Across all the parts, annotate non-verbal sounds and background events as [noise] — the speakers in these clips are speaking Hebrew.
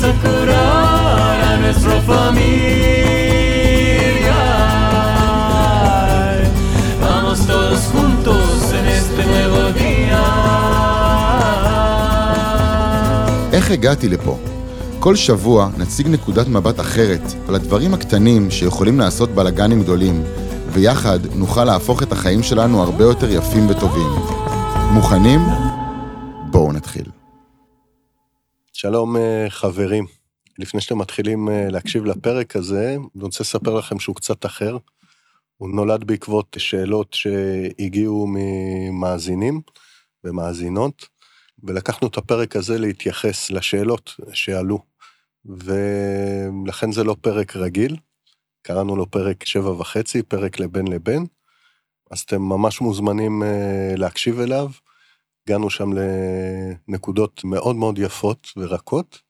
vamos a curar a nuestra familia. Vamos todos juntos en este nuevo día. איך הגעתי לפה? כל שבוע נציג נקודת מבט אחרת על הדברים הקטנים שיכולים לעשות בלאגנים גדולים, ויחד נוכל להפוך את החיים שלנו הרבה יותר יפים וטובים. מוכנים? בואו נתחיל. שלום אה, חברים, לפני שאתם מתחילים אה, להקשיב לפרק הזה, אני רוצה לספר לכם שהוא קצת אחר. הוא נולד בעקבות שאלות שהגיעו ממאזינים ומאזינות, ולקחנו את הפרק הזה להתייחס לשאלות שעלו. ולכן זה לא פרק רגיל, קראנו לו פרק שבע וחצי, פרק לבין לבין, אז אתם ממש מוזמנים אה, להקשיב אליו. הגענו שם לנקודות מאוד מאוד יפות ורקות,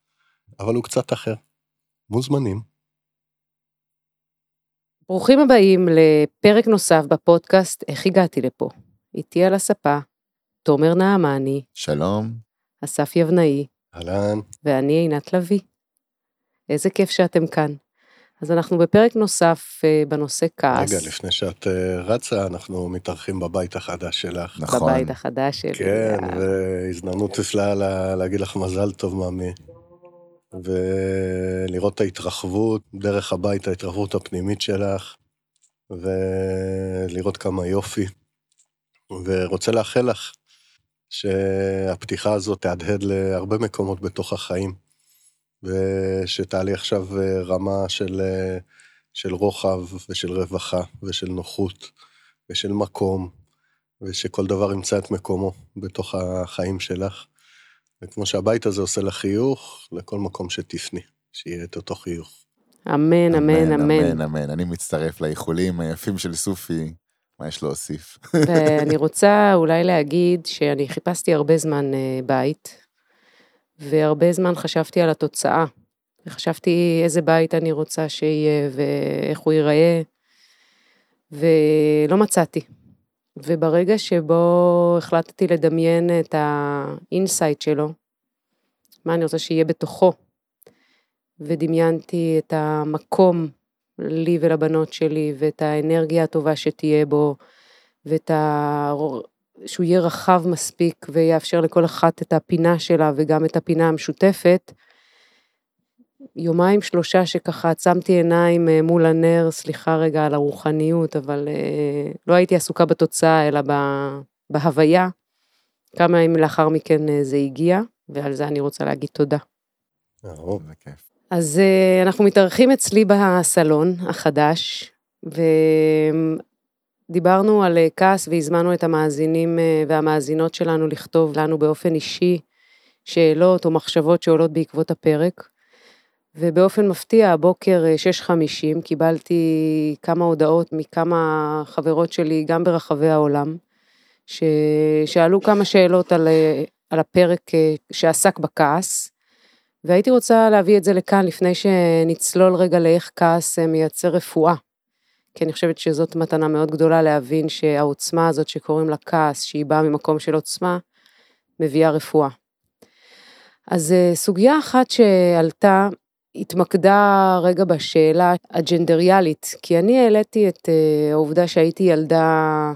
אבל הוא קצת אחר. מוזמנים. ברוכים הבאים לפרק נוסף בפודקאסט איך הגעתי לפה. איתי על הספה, תומר נעמני, שלום. אסף יבנאי, אהלן. ואני עינת לביא. איזה כיף שאתם כאן. אז אנחנו בפרק נוסף אה, בנושא כעס. רגע, לפני שאת אה, רצה, אנחנו מתארחים בבית החדש שלך. נכון. בבית החדש שלי. כן, אה, והזדמנות נפלאה לה- להגיד לך מזל טוב, ממי. ולראות את ההתרחבות דרך הבית, ההתרחבות הפנימית שלך, ולראות כמה יופי. ורוצה לאחל לך שהפתיחה הזאת תהדהד להרבה מקומות בתוך החיים, ושתעלי עכשיו אה, רמה של, אה, של רוחב ושל רווחה ושל נוחות ושל מקום, ושכל דבר ימצא את מקומו בתוך החיים שלך. וכמו שהבית הזה עושה לך חיוך, לכל מקום שתפני, שיהיה את אותו חיוך. אמן, אמן, אמן. אמן, אמן. אני מצטרף לאיחולים היפים של סופי, מה יש להוסיף? ואני רוצה אולי להגיד שאני חיפשתי הרבה זמן אה, בית, והרבה זמן חשבתי על התוצאה. וחשבתי איזה בית אני רוצה שיהיה ואיך הוא ייראה, ולא מצאתי. וברגע שבו החלטתי לדמיין את ה inside שלו, מה אני רוצה שיהיה בתוכו, ודמיינתי את המקום לי ולבנות שלי, ואת האנרגיה הטובה שתהיה בו, ואת. שהוא יהיה רחב מספיק ויאפשר לכל אחת את הפינה שלה וגם את הפינה המשותפת. יומיים שלושה שככה עצמתי עיניים אה, מול הנר, סליחה רגע על הרוחניות, אבל אה, לא הייתי עסוקה בתוצאה אלא בהוויה. כמה ימים לאחר מכן אה, זה הגיע, ועל זה אני רוצה להגיד תודה. אהוב. זה כיף. אז אנחנו מתארחים אצלי בסלון החדש, ודיברנו על אה, כעס והזמנו את המאזינים אה, והמאזינות שלנו לכתוב לנו באופן אישי שאלות או מחשבות שעולות בעקבות הפרק. ובאופן מפתיע, הבוקר אה, 6:50 קיבלתי כמה הודעות מכמה חברות שלי, גם ברחבי העולם, ששאלו כמה שאלות על, אה, על הפרק אה, שעסק בכעס. והייתי רוצה להביא את זה לכאן לפני שנצלול רגע לאיך כעס אה, מייצר רפואה. כי אני חושבת שזאת מתנה מאוד גדולה להבין שהעוצמה הזאת שקוראים לה כעס, שהיא באה ממקום של עוצמה, מביאה רפואה. אז אה, סוגיה אחת שעלתה, התמקדה רגע בשאלה הג'נדריאלית, כי אני העליתי את אה, העובדה שהייתי ילדה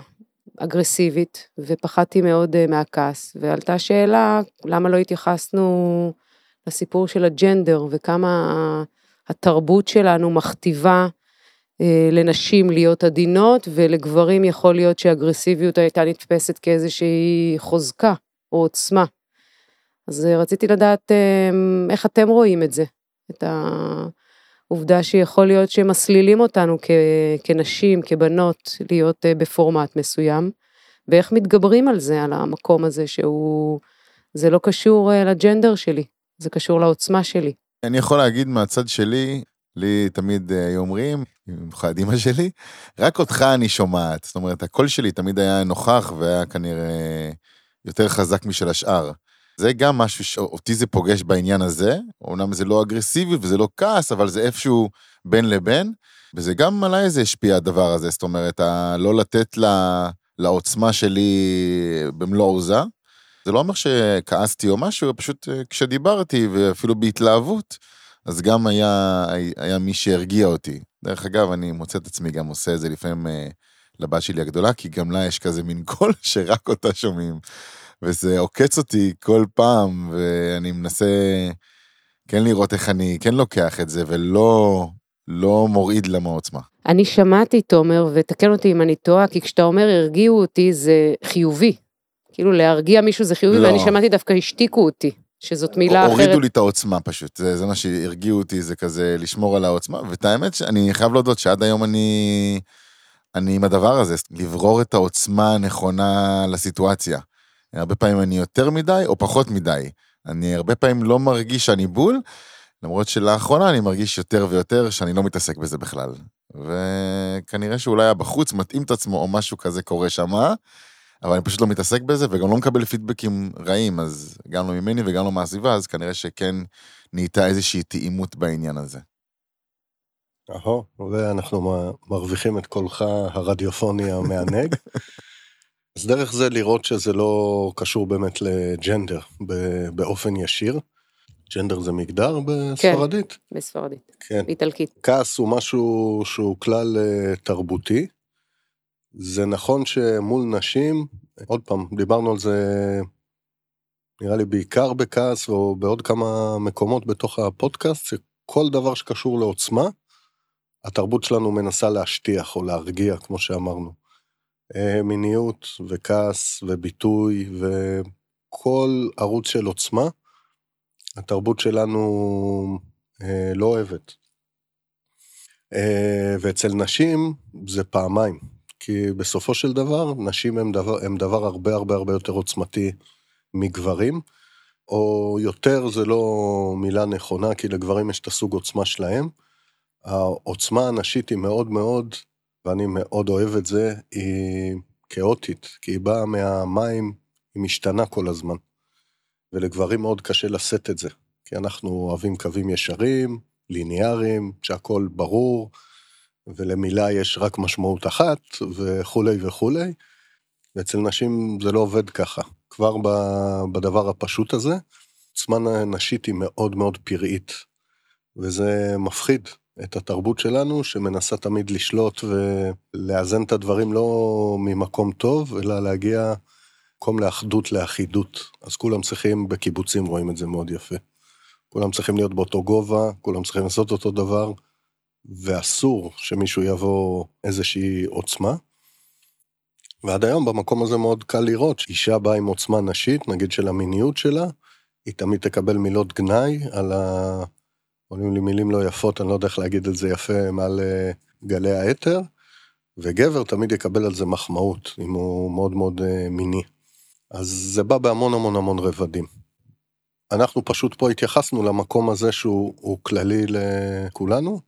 אגרסיבית ופחדתי מאוד אה, מהכעס, ועלתה שאלה, למה לא התייחסנו לסיפור של הג'נדר וכמה התרבות שלנו מכתיבה לנשים להיות עדינות, ולגברים יכול להיות שאגרסיביות הייתה נתפסת כאיזושהי חוזקה או עוצמה. אז אה, רציתי לדעת אה, איך אתם רואים את זה, את העובדה שיכול להיות שמסלילים אותנו כ, כנשים, כבנות, להיות אה, בפורמט מסוים, ואיך מתגברים על זה, על המקום הזה שהוא, זה לא קשור אה, לג'נדר שלי, זה קשור לעוצמה שלי. אני יכול להגיד מהצד שלי, לי תמיד אה, היו אומרים, במיוחד אמא שלי, רק אותך אני שומעת. זאת אומרת, הקול שלי תמיד היה נוכח והיה כנראה יותר חזק משל השאר. זה גם משהו שאותי זה פוגש בעניין הזה, אומנם זה לא אגרסיביות וזה לא כעס, אבל זה איפשהו בין לבין, וזה גם עליי זה השפיע הדבר הזה, זאת אומרת, לא לתת לה, לעוצמה שלי במלוא עוזה, זה לא אומר שכעסתי או משהו, פשוט אה, כשדיברתי, ואפילו בהתלהבות, אז גם היה, היה מי שהרגיע אותי. דרך אגב, אני מוצא את עצמי גם עושה את זה לפעמים אה, לבת שלי הגדולה, כי גם לה יש כזה מין קול [laughs] שרק אותה שומעים. וזה עוקץ אותי כל פעם, ואני מנסה כן לראות איך אני כן לוקח את זה, ולא לא מוריד לה מעוצמה. אני שמעתי, תומר, ותקן אותי אם אני טועה, כי כשאתה אומר הרגיעו אותי זה חיובי. כאילו להרגיע מישהו זה חיובי, לא. ואני שמעתי דווקא השתיקו אותי, שזאת מילה הורידו אחרת. לי את העוצמה פשוט, זה, זה מה שהרגיעו אותי, זה כזה לשמור על העוצמה, ואת האמת שאני חייב להודות שעד היום אני, אני עם הדבר הזה, לברור את העוצמה הנכונה לסיטואציה. הרבה פעמים אני יותר מדי או פחות מדי. אני הרבה פעמים לא מרגיש שאני בול, למרות שלאחרונה אני מרגיש יותר ויותר שאני לא מתעסק בזה בכלל. וכנראה שאולי הבחוץ מתאים את עצמו או משהו כזה קורה שמה, אבל אני פשוט לא מתעסק בזה וגם לא מקבל פידבקים רעים, אז גם לא ממני וגם לא מהסביבה, אז כנראה שכן נהייתה איזושהי תאימות בעניין הזה. אהו, ואנחנו מרוויחים את קולך הרדיופוני המענג. [laughs] אז דרך זה לראות שזה לא קשור באמת לג'נדר ב- באופן ישיר. ג'נדר זה מגדר בספרדית? בספרדית, כן. באיטלקית. כעס הוא משהו שהוא כלל אה, תרבותי. זה נכון שמול נשים, עוד פעם, דיברנו על זה נראה לי בעיקר בכעס או בעוד כמה מקומות בתוך הפודקאסט, שכל דבר שקשור לעוצמה, התרבות שלנו מנסה להשטיח או להרגיע, כמו שאמרנו. אה, מיניות וכעס וביטוי וכל ערוץ של עוצמה, התרבות שלנו אה, לא אוהבת. אה, ואצל נשים זה פעמיים, כי בסופו של דבר, נשים הם דבר, דבר הרבה הרבה הרבה יותר עוצמתי מגברים, או יותר זה לא מילה נכונה, כי לגברים יש את הסוג עוצמה שלהם. העוצמה הנשית היא מאוד מאוד, ואני מאוד אוהב את זה, היא כאוטית, כי היא באה מהמים, היא משתנה כל הזמן. ולגברים מאוד קשה לשאת את זה, כי אנחנו אוהבים קווים ישרים, ליניאריים, שהכל ברור, ולמילה יש רק משמעות אחת, וכולי וכולי. ואצל נשים זה לא עובד ככה. כבר בדבר הפשוט הזה, עוצמה נשית היא מאוד מאוד פראית, וזה מפחיד את התרבות שלנו, שמנסה תמיד לשלוט ולאזן את הדברים לא ממקום טוב, אלא להגיע מקום לאחדות, לאחידות. אז כולם צריכים, בקיבוצים רואים את זה מאוד יפה. כולם צריכים להיות באותו גובה, כולם צריכים לעשות אותו דבר, ואסור שמישהו יבוא איזושהי עוצמה. ועד היום במקום הזה מאוד קל לראות שאישה באה עם עוצמה נשית, נגיד של המיניות שלה, היא תמיד תקבל מילות גנאי על ה... עולים לי מילים לא יפות, אני לא יודע איך להגיד את זה יפה מעל אה, גלי האתר, וגבר תמיד יקבל על זה מחמאות, אם הוא מאוד מאוד אה, מיני. אז זה בא בהמון המון המון רבדים. אנחנו פשוט פה התייחסנו למקום הזה שהוא הוא כללי לכולנו,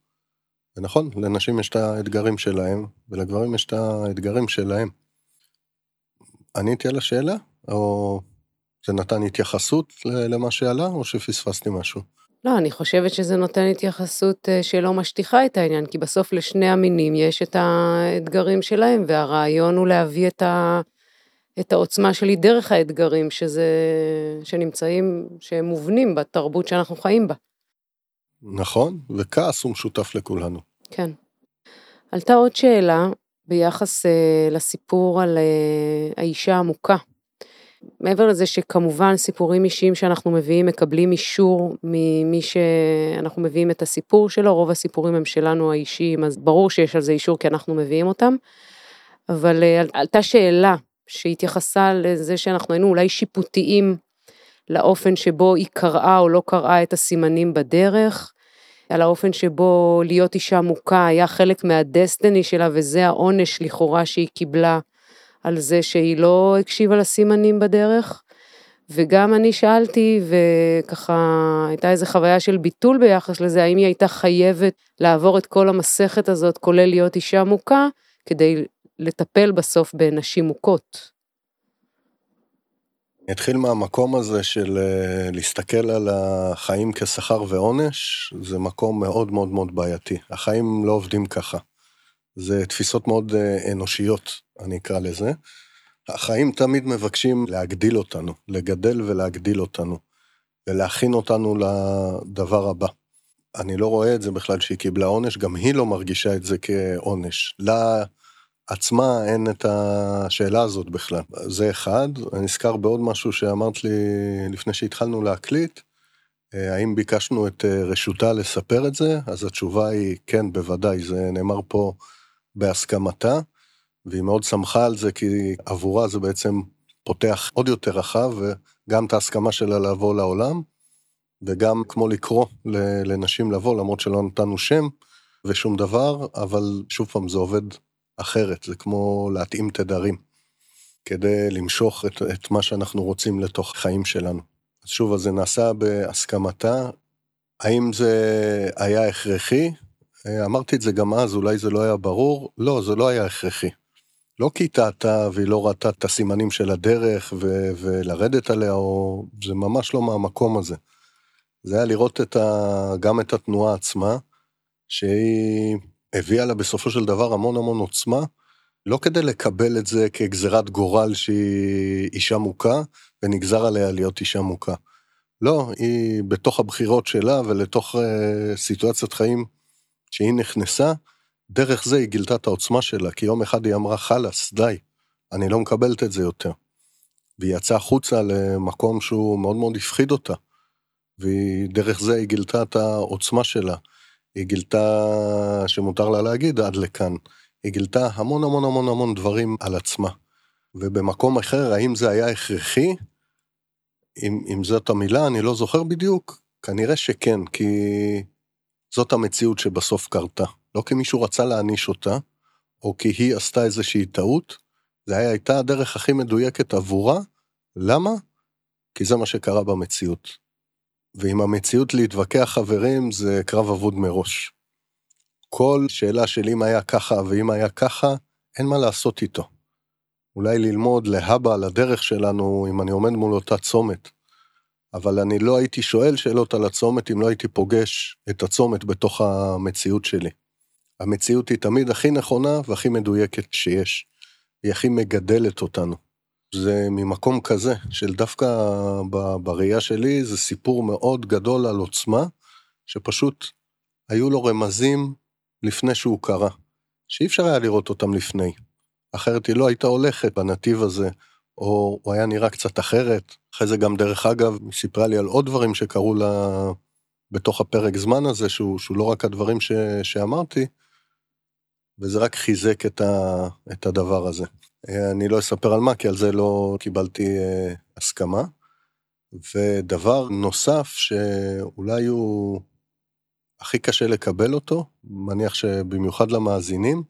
ונכון, לנשים יש את האתגרים שלהם, ולגברים יש את האתגרים שלהם. עניתי על השאלה, או זה נתן התייחסות למה שעלה, או שפספסתי משהו? לא, אני חושבת שזה נותן התייחסות אה, שלא משטיחה את העניין, כי בסוף לשני המינים יש את האתגרים שלהם, והרעיון הוא להביא את, ה, את העוצמה שלי דרך האתגרים שזה, שנמצאים, שהם מובנים בתרבות שאנחנו חיים בה. נכון, וכעס הוא משותף לכולנו. כן. עלתה עוד שאלה ביחס אה, לסיפור על אה, האישה המוכה. מעבר לזה שכמובן סיפורים אישיים שאנחנו מביאים מקבלים אישור ממי שאנחנו מביאים את הסיפור שלו, רוב הסיפורים הם שלנו האישיים, אז ברור שיש על זה אישור כי אנחנו מביאים אותם. אבל אה, על- עלתה שאלה שהתייחסה לזה שאנחנו היינו אולי שיפוטיים לאופן שבו היא קראה או לא קראה את הסימנים בדרך, על האופן שבו להיות אישה מוכה היה חלק מהדסטיני שלה וזה העונש לכאורה שהיא קיבלה על זה שהיא לא הקשיבה לסימנים בדרך. וגם אני שאלתי, וככה הייתה איזו חוויה של ביטול ביחס לזה, האם היא הייתה חייבת לעבור את כל המסכת הזאת, כולל להיות אישה מוכה, כדי לטפל בסוף בנשים מוכות. אני אתחיל מהמקום הזה של אה, להסתכל על החיים כשכר ועונש, זה מקום מאוד מאוד מאוד בעייתי. החיים לא עובדים ככה. זה תפיסות מאוד אה, אנושיות, אני אקרא לזה. החיים תמיד מבקשים להגדיל אותנו, לגדל ולהגדיל אותנו, ולהכין אותנו לדבר הבא. אני לא רואה את זה בכלל שהיא קיבלה עונש, גם היא לא מרגישה את זה כעונש. לה עצמה אין את השאלה הזאת בכלל. זה אחד. אני נזכר בעוד משהו שאמרת לי לפני שהתחלנו להקליט, אה, האם ביקשנו את אה, רשותה לספר את זה? אז התשובה היא כן, בוודאי, זה נאמר פה בהסכמתה, והיא מאוד שמחה על זה, כי עבורה זה בעצם פותח עוד יותר רחב, וגם את ההסכמה שלה לבוא לעולם, וגם כמו לקרוא לנשים לבוא, למרות שלא נתנו שם ושום דבר, אבל שוב פעם, זה עובד אחרת, זה כמו להתאים תדרים, כדי למשוך את, את מה שאנחנו רוצים לתוך חיים שלנו. אז שוב, אז זה נעשה בהסכמתה. האם זה היה הכרחי? אמרתי את זה גם אז, אולי זה לא היה ברור. לא, זה לא היה הכרחי. לא כי טעתה והיא לא ראתה את הסימנים של הדרך ו- ולרדת עליה, או... זה ממש לא מהמקום הזה. זה היה לראות את ה... גם את התנועה עצמה, שהיא הביאה לה בסופו של דבר המון המון עוצמה, לא כדי לקבל את זה כגזירת גורל שהיא אישה מוכה, ונגזר עליה להיות אישה מוכה. לא, היא בתוך הבחירות שלה ולתוך uh, סיטואציית חיים שהיא נכנסה, דרך זה היא גילתה את העוצמה שלה, כי יום אחד היא אמרה, חלאס, די, אני לא מקבלת את זה יותר. והיא יצאה החוצה למקום שהוא מאוד מאוד הפחיד אותה, ודרך זה היא גילתה את העוצמה שלה. היא גילתה, שמותר לה להגיד, עד לכאן. היא גילתה המון המון המון המון דברים על עצמה. ובמקום אחר, האם זה היה הכרחי? אם, אם זאת המילה, אני לא זוכר בדיוק. כנראה שכן, כי זאת המציאות שבסוף קרתה. לא כי מישהו רצה להעניש אותה, או כי היא עשתה איזושהי טעות, זה היה, הייתה הדרך הכי מדויקת עבורה. למה? כי זה מה שקרה במציאות. ועם המציאות להתווכח חברים זה קרב אבוד מראש. כל שאלה של אם היה ככה ואם היה ככה, אין מה לעשות איתו. אולי ללמוד להבא על הדרך שלנו אם אני עומד מול אותה צומת. אבל אני לא הייתי שואל שאלות על הצומת אם לא הייתי פוגש את הצומת בתוך המציאות שלי. המציאות היא תמיד הכי נכונה והכי מדויקת שיש. היא הכי מגדלת אותנו. זה ממקום כזה, של דווקא בראייה שלי, זה סיפור מאוד גדול על עוצמה, שפשוט היו לו רמזים לפני שהוא קרה, שאי אפשר היה לראות אותם לפני. אחרת היא לא הייתה הולכת בנתיב הזה, או הוא היה נראה קצת אחרת. אחרי זה גם, דרך אגב, היא סיפרה לי על עוד דברים שקרו לה בתוך הפרק זמן הזה, שהוא, שהוא לא רק הדברים ש, שאמרתי, וזה רק חיזק את, ה, את הדבר הזה. אני לא אספר על מה, כי על זה לא קיבלתי אה, הסכמה. ודבר נוסף שאולי הוא הכי קשה לקבל אותו, מניח שבמיוחד למאזינים,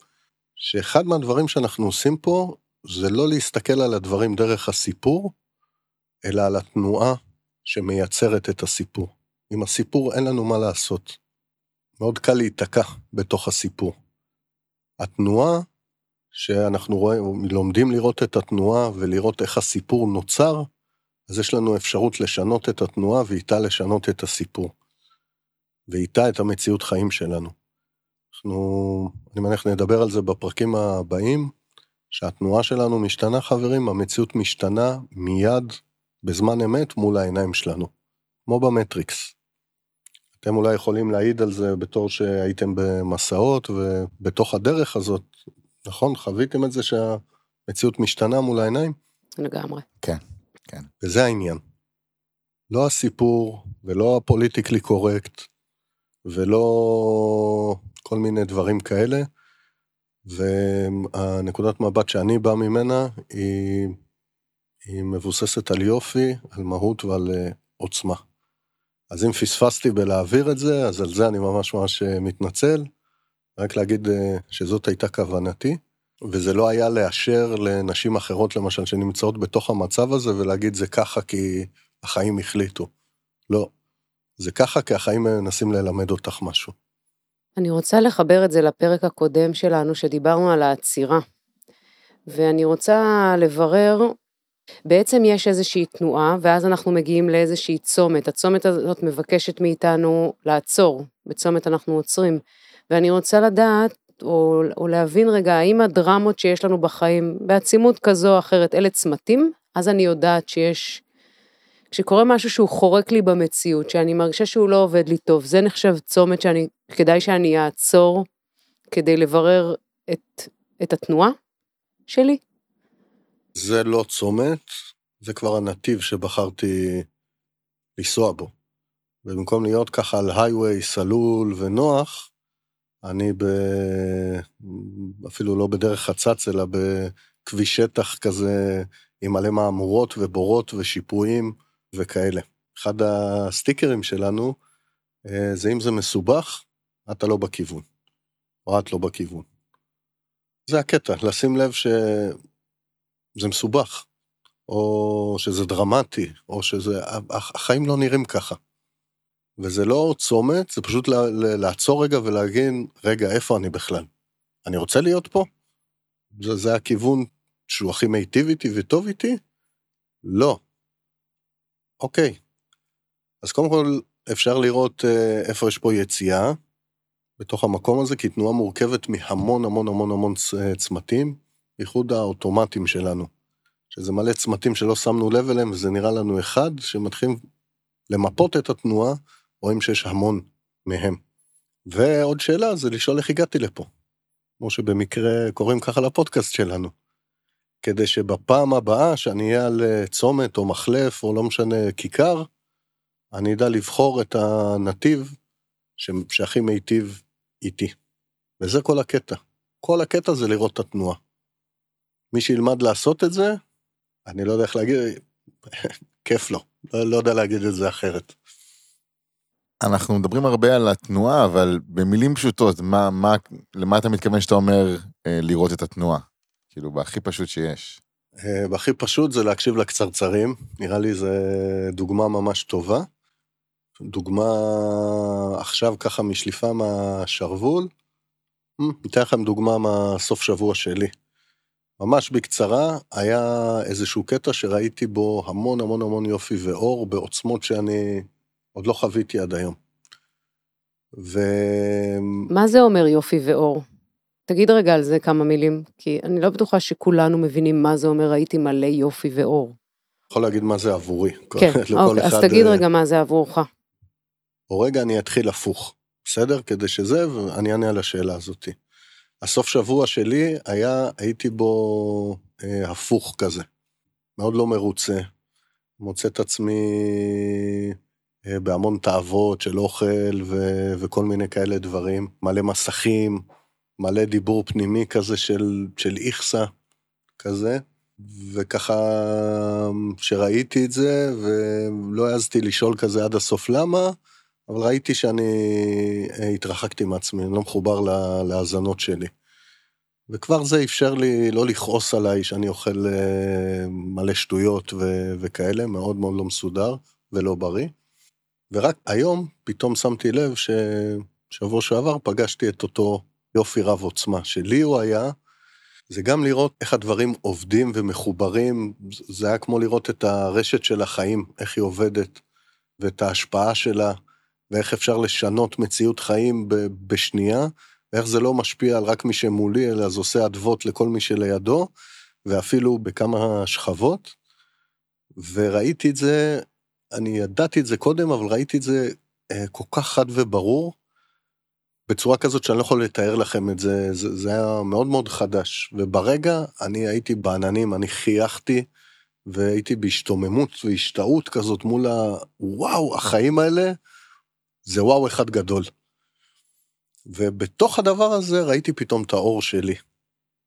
שאחד מהדברים שאנחנו עושים פה זה לא להסתכל על הדברים דרך הסיפור, אלא על התנועה שמייצרת את הסיפור. עם הסיפור אין לנו מה לעשות. מאוד קל להיתקע בתוך הסיפור. התנועה שאנחנו רואים, לומדים לראות את התנועה ולראות איך הסיפור נוצר, אז יש לנו אפשרות לשנות את התנועה ואיתה לשנות את הסיפור. ואיתה את המציאות חיים שלנו. אנחנו, אני מניח נדבר על זה בפרקים הבאים, שהתנועה שלנו משתנה חברים, המציאות משתנה מיד, בזמן אמת, מול העיניים שלנו. כמו במטריקס. אתם אולי יכולים להעיד על זה בתור שהייתם במסעות ובתוך הדרך הזאת, נכון? חוויתם את זה שהמציאות משתנה מול העיניים? לגמרי. כן, כן. וזה העניין. לא הסיפור ולא הפוליטיקלי קורקט ולא כל מיני דברים כאלה. והנקודת מבט שאני בא ממנה היא, היא מבוססת על יופי, על מהות ועל אה, עוצמה. אז אם פספסתי בלהעביר את זה, אז על זה אני ממש ממש אה, מתנצל. רק להגיד אה, שזאת הייתה כוונתי, וזה לא היה לאשר לנשים אחרות, למשל, שנמצאות בתוך המצב הזה, ולהגיד זה ככה כי החיים החליטו. לא. זה ככה כי החיים מנסים ללמד אותך משהו. אני רוצה לחבר את זה לפרק הקודם שלנו, שדיברנו על העצירה. ואני רוצה לברר, בעצם יש איזושהי תנועה, ואז אנחנו מגיעים לאיזושהי צומת. הצומת הזאת מבקשת מאיתנו לעצור, בצומת אנחנו עוצרים. ואני רוצה לדעת או, או להבין רגע, האם הדרמות שיש לנו בחיים, בעצימות כזו או אחרת, אלה צמתים, אז אני יודעת שיש, כשקורה משהו שהוא חורק לי במציאות, שאני מרגישה שהוא לא עובד לי טוב, זה נחשב צומת שאני, כדאי שאני אעצור כדי לברר את, את התנועה שלי? זה לא צומת, זה כבר הנתיב שבחרתי לנסוע בו. ובמקום להיות ככה על הייווי סלול ונוח, אני ב... אפילו לא בדרך חצץ, אלא בכביש שטח כזה עם מלא מהמורות ובורות ושיפועים וכאלה. אחד הסטיקרים שלנו אה, זה אם זה מסובך, אתה לא בכיוון, או את לא בכיוון. זה הקטע, לשים לב שזה מסובך, או שזה דרמטי, או שזה... החיים לא נראים ככה. וזה לא צומת, זה פשוט לעצור רגע ולהגיד, רגע, איפה אני בכלל? אני רוצה להיות פה? זה, זה הכיוון שהוא הכי מיטיב איתי וטוב איתי? לא. אוקיי. אז קודם כל, אפשר לראות אה, איפה יש פה יציאה בתוך המקום הזה, כי תנועה מורכבת מהמון המון המון המון צמתים, בייחוד האוטומטים שלנו. שזה מלא צמתים שלא שמנו לב אליהם, וזה נראה לנו אחד, שמתחילים למפות את התנועה, רואים שיש המון מהם. ועוד שאלה זה לשאול איך הגעתי לפה. כמו שבמקרה קוראים ככה לפודקאסט שלנו. כדי שבפעם הבאה שאני אהיה על אה, צומת או מחלף או לא משנה כיכר, אני אדע לבחור את הנתיב. שהכי מיטיב איתי. וזה כל הקטע. כל הקטע זה לראות את התנועה. מי שילמד לעשות את זה, אני לא יודע איך להגיד, [laughs] כיף לו, לא, לא יודע להגיד את זה אחרת. אנחנו מדברים הרבה על התנועה, אבל במילים פשוטות, מה, מה, למה אתה מתכוון שאתה אומר אה, לראות את התנועה? כאילו, בהכי פשוט שיש. אה, בהכי פשוט זה להקשיב לקצרצרים, נראה לי זו דוגמה ממש טובה. דוגמה עכשיו ככה משליפה מהשרוול, ניתן לכם דוגמה מהסוף שבוע שלי. ממש בקצרה, היה איזשהו קטע שראיתי בו המון המון המון יופי ואור בעוצמות שאני עוד לא חוויתי עד היום. ו... מה זה אומר יופי ואור? תגיד רגע על זה כמה מילים, כי אני לא בטוחה שכולנו מבינים מה זה אומר ראיתי מלא יופי ואור. יכול להגיד מה זה עבורי. כן, [laughs] אוקיי, אז תגיד אה, רגע מה זה עבורך. או רגע אני אתחיל הפוך, בסדר? כדי שזה, ואני אענה על השאלה הזאתי. הסוף שבוע שלי היה, הייתי בו אה, הפוך כזה. מאוד לא מרוצה. מוצא את עצמי בהמון תאוות של אוכל ו- וכל מיני כאלה דברים. מלא מסכים, מלא דיבור פנימי כזה של, של איכסה, כזה. וככה, שראיתי את זה, ולא העזתי לשאול כזה עד הסוף למה, אבל ראיתי שאני אה, התרחקתי מעצמי, אני לא מחובר להאזנות שלי. וכבר זה אפשר לי לא לכעוס עליי שאני אוכל אה, מלא שטויות ו- וכאלה, מאוד מאוד לא מסודר ולא בריא. ורק היום פתאום שמתי לב ששבוע שעבר פגשתי את אותו יופי רב עוצמה, שלי הוא היה, זה גם לראות איך הדברים עובדים ומחוברים, זה היה כמו לראות את הרשת של החיים, איך היא עובדת, ואת ההשפעה שלה, ואיך אפשר לשנות מציאות חיים בשנייה, ואיך זה לא משפיע על רק מי שמולי, אלא זה עושה אדוות לכל מי שלידו, ואפילו בכמה שכבות. וראיתי את זה, אני ידעתי את זה קודם, אבל ראיתי את זה אה, כל כך חד וברור, בצורה כזאת שאני לא יכול לתאר לכם את זה, זה, זה היה מאוד מאוד חדש. וברגע אני הייתי בעננים, אני חייכתי, והייתי בהשתוממות והשתאות כזאת מול ה... וואו, החיים האלה, זה וואו אחד גדול. ובתוך הדבר הזה ראיתי פתאום את האור שלי.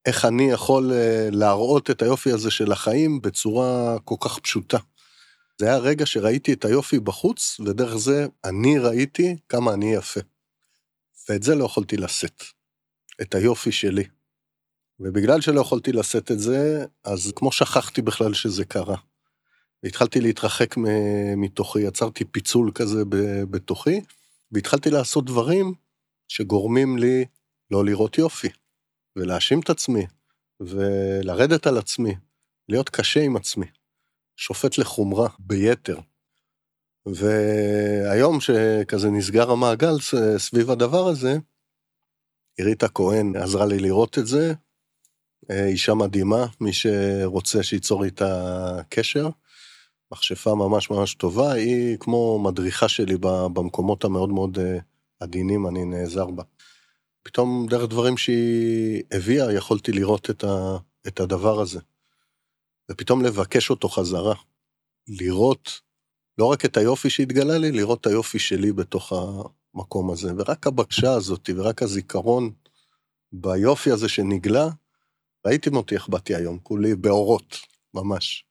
איך אני יכול אה, להראות את היופי הזה של החיים בצורה כל כך פשוטה. זה היה רגע שראיתי את היופי בחוץ, ודרך זה אני ראיתי כמה אני יפה. ואת זה לא יכולתי לשאת. את היופי שלי. ובגלל שלא יכולתי לשאת את זה, אז כמו שכחתי בכלל שזה קרה. והתחלתי להתרחק מתוכי, יצרתי פיצול כזה בתוכי, והתחלתי לעשות דברים שגורמים לי לא לראות יופי, ולהאשים את עצמי, ולרדת על עצמי, להיות קשה עם עצמי, שופט לחומרה ביתר. והיום שכזה נסגר המעגל סביב הדבר הזה, עירית הכהן עזרה לי לראות את זה. אישה מדהימה, מי שרוצה שייצור איתה קשר. מכשפה ממש ממש טובה, היא כמו מדריכה שלי במקומות המאוד מאוד אה, עדינים, אני נעזר בה. פתאום דרך דברים שהיא הביאה, יכולתי לראות את הדבר הזה. ופתאום לבקש אותו חזרה. לראות לא רק את היופי שהתגלה לי, לראות את היופי שלי בתוך המקום הזה. ורק הבקשה הזאת, ורק הזיכרון ביופי הזה שנגלה, ראיתם אותי איך באתי היום, כולי באורות, ממש.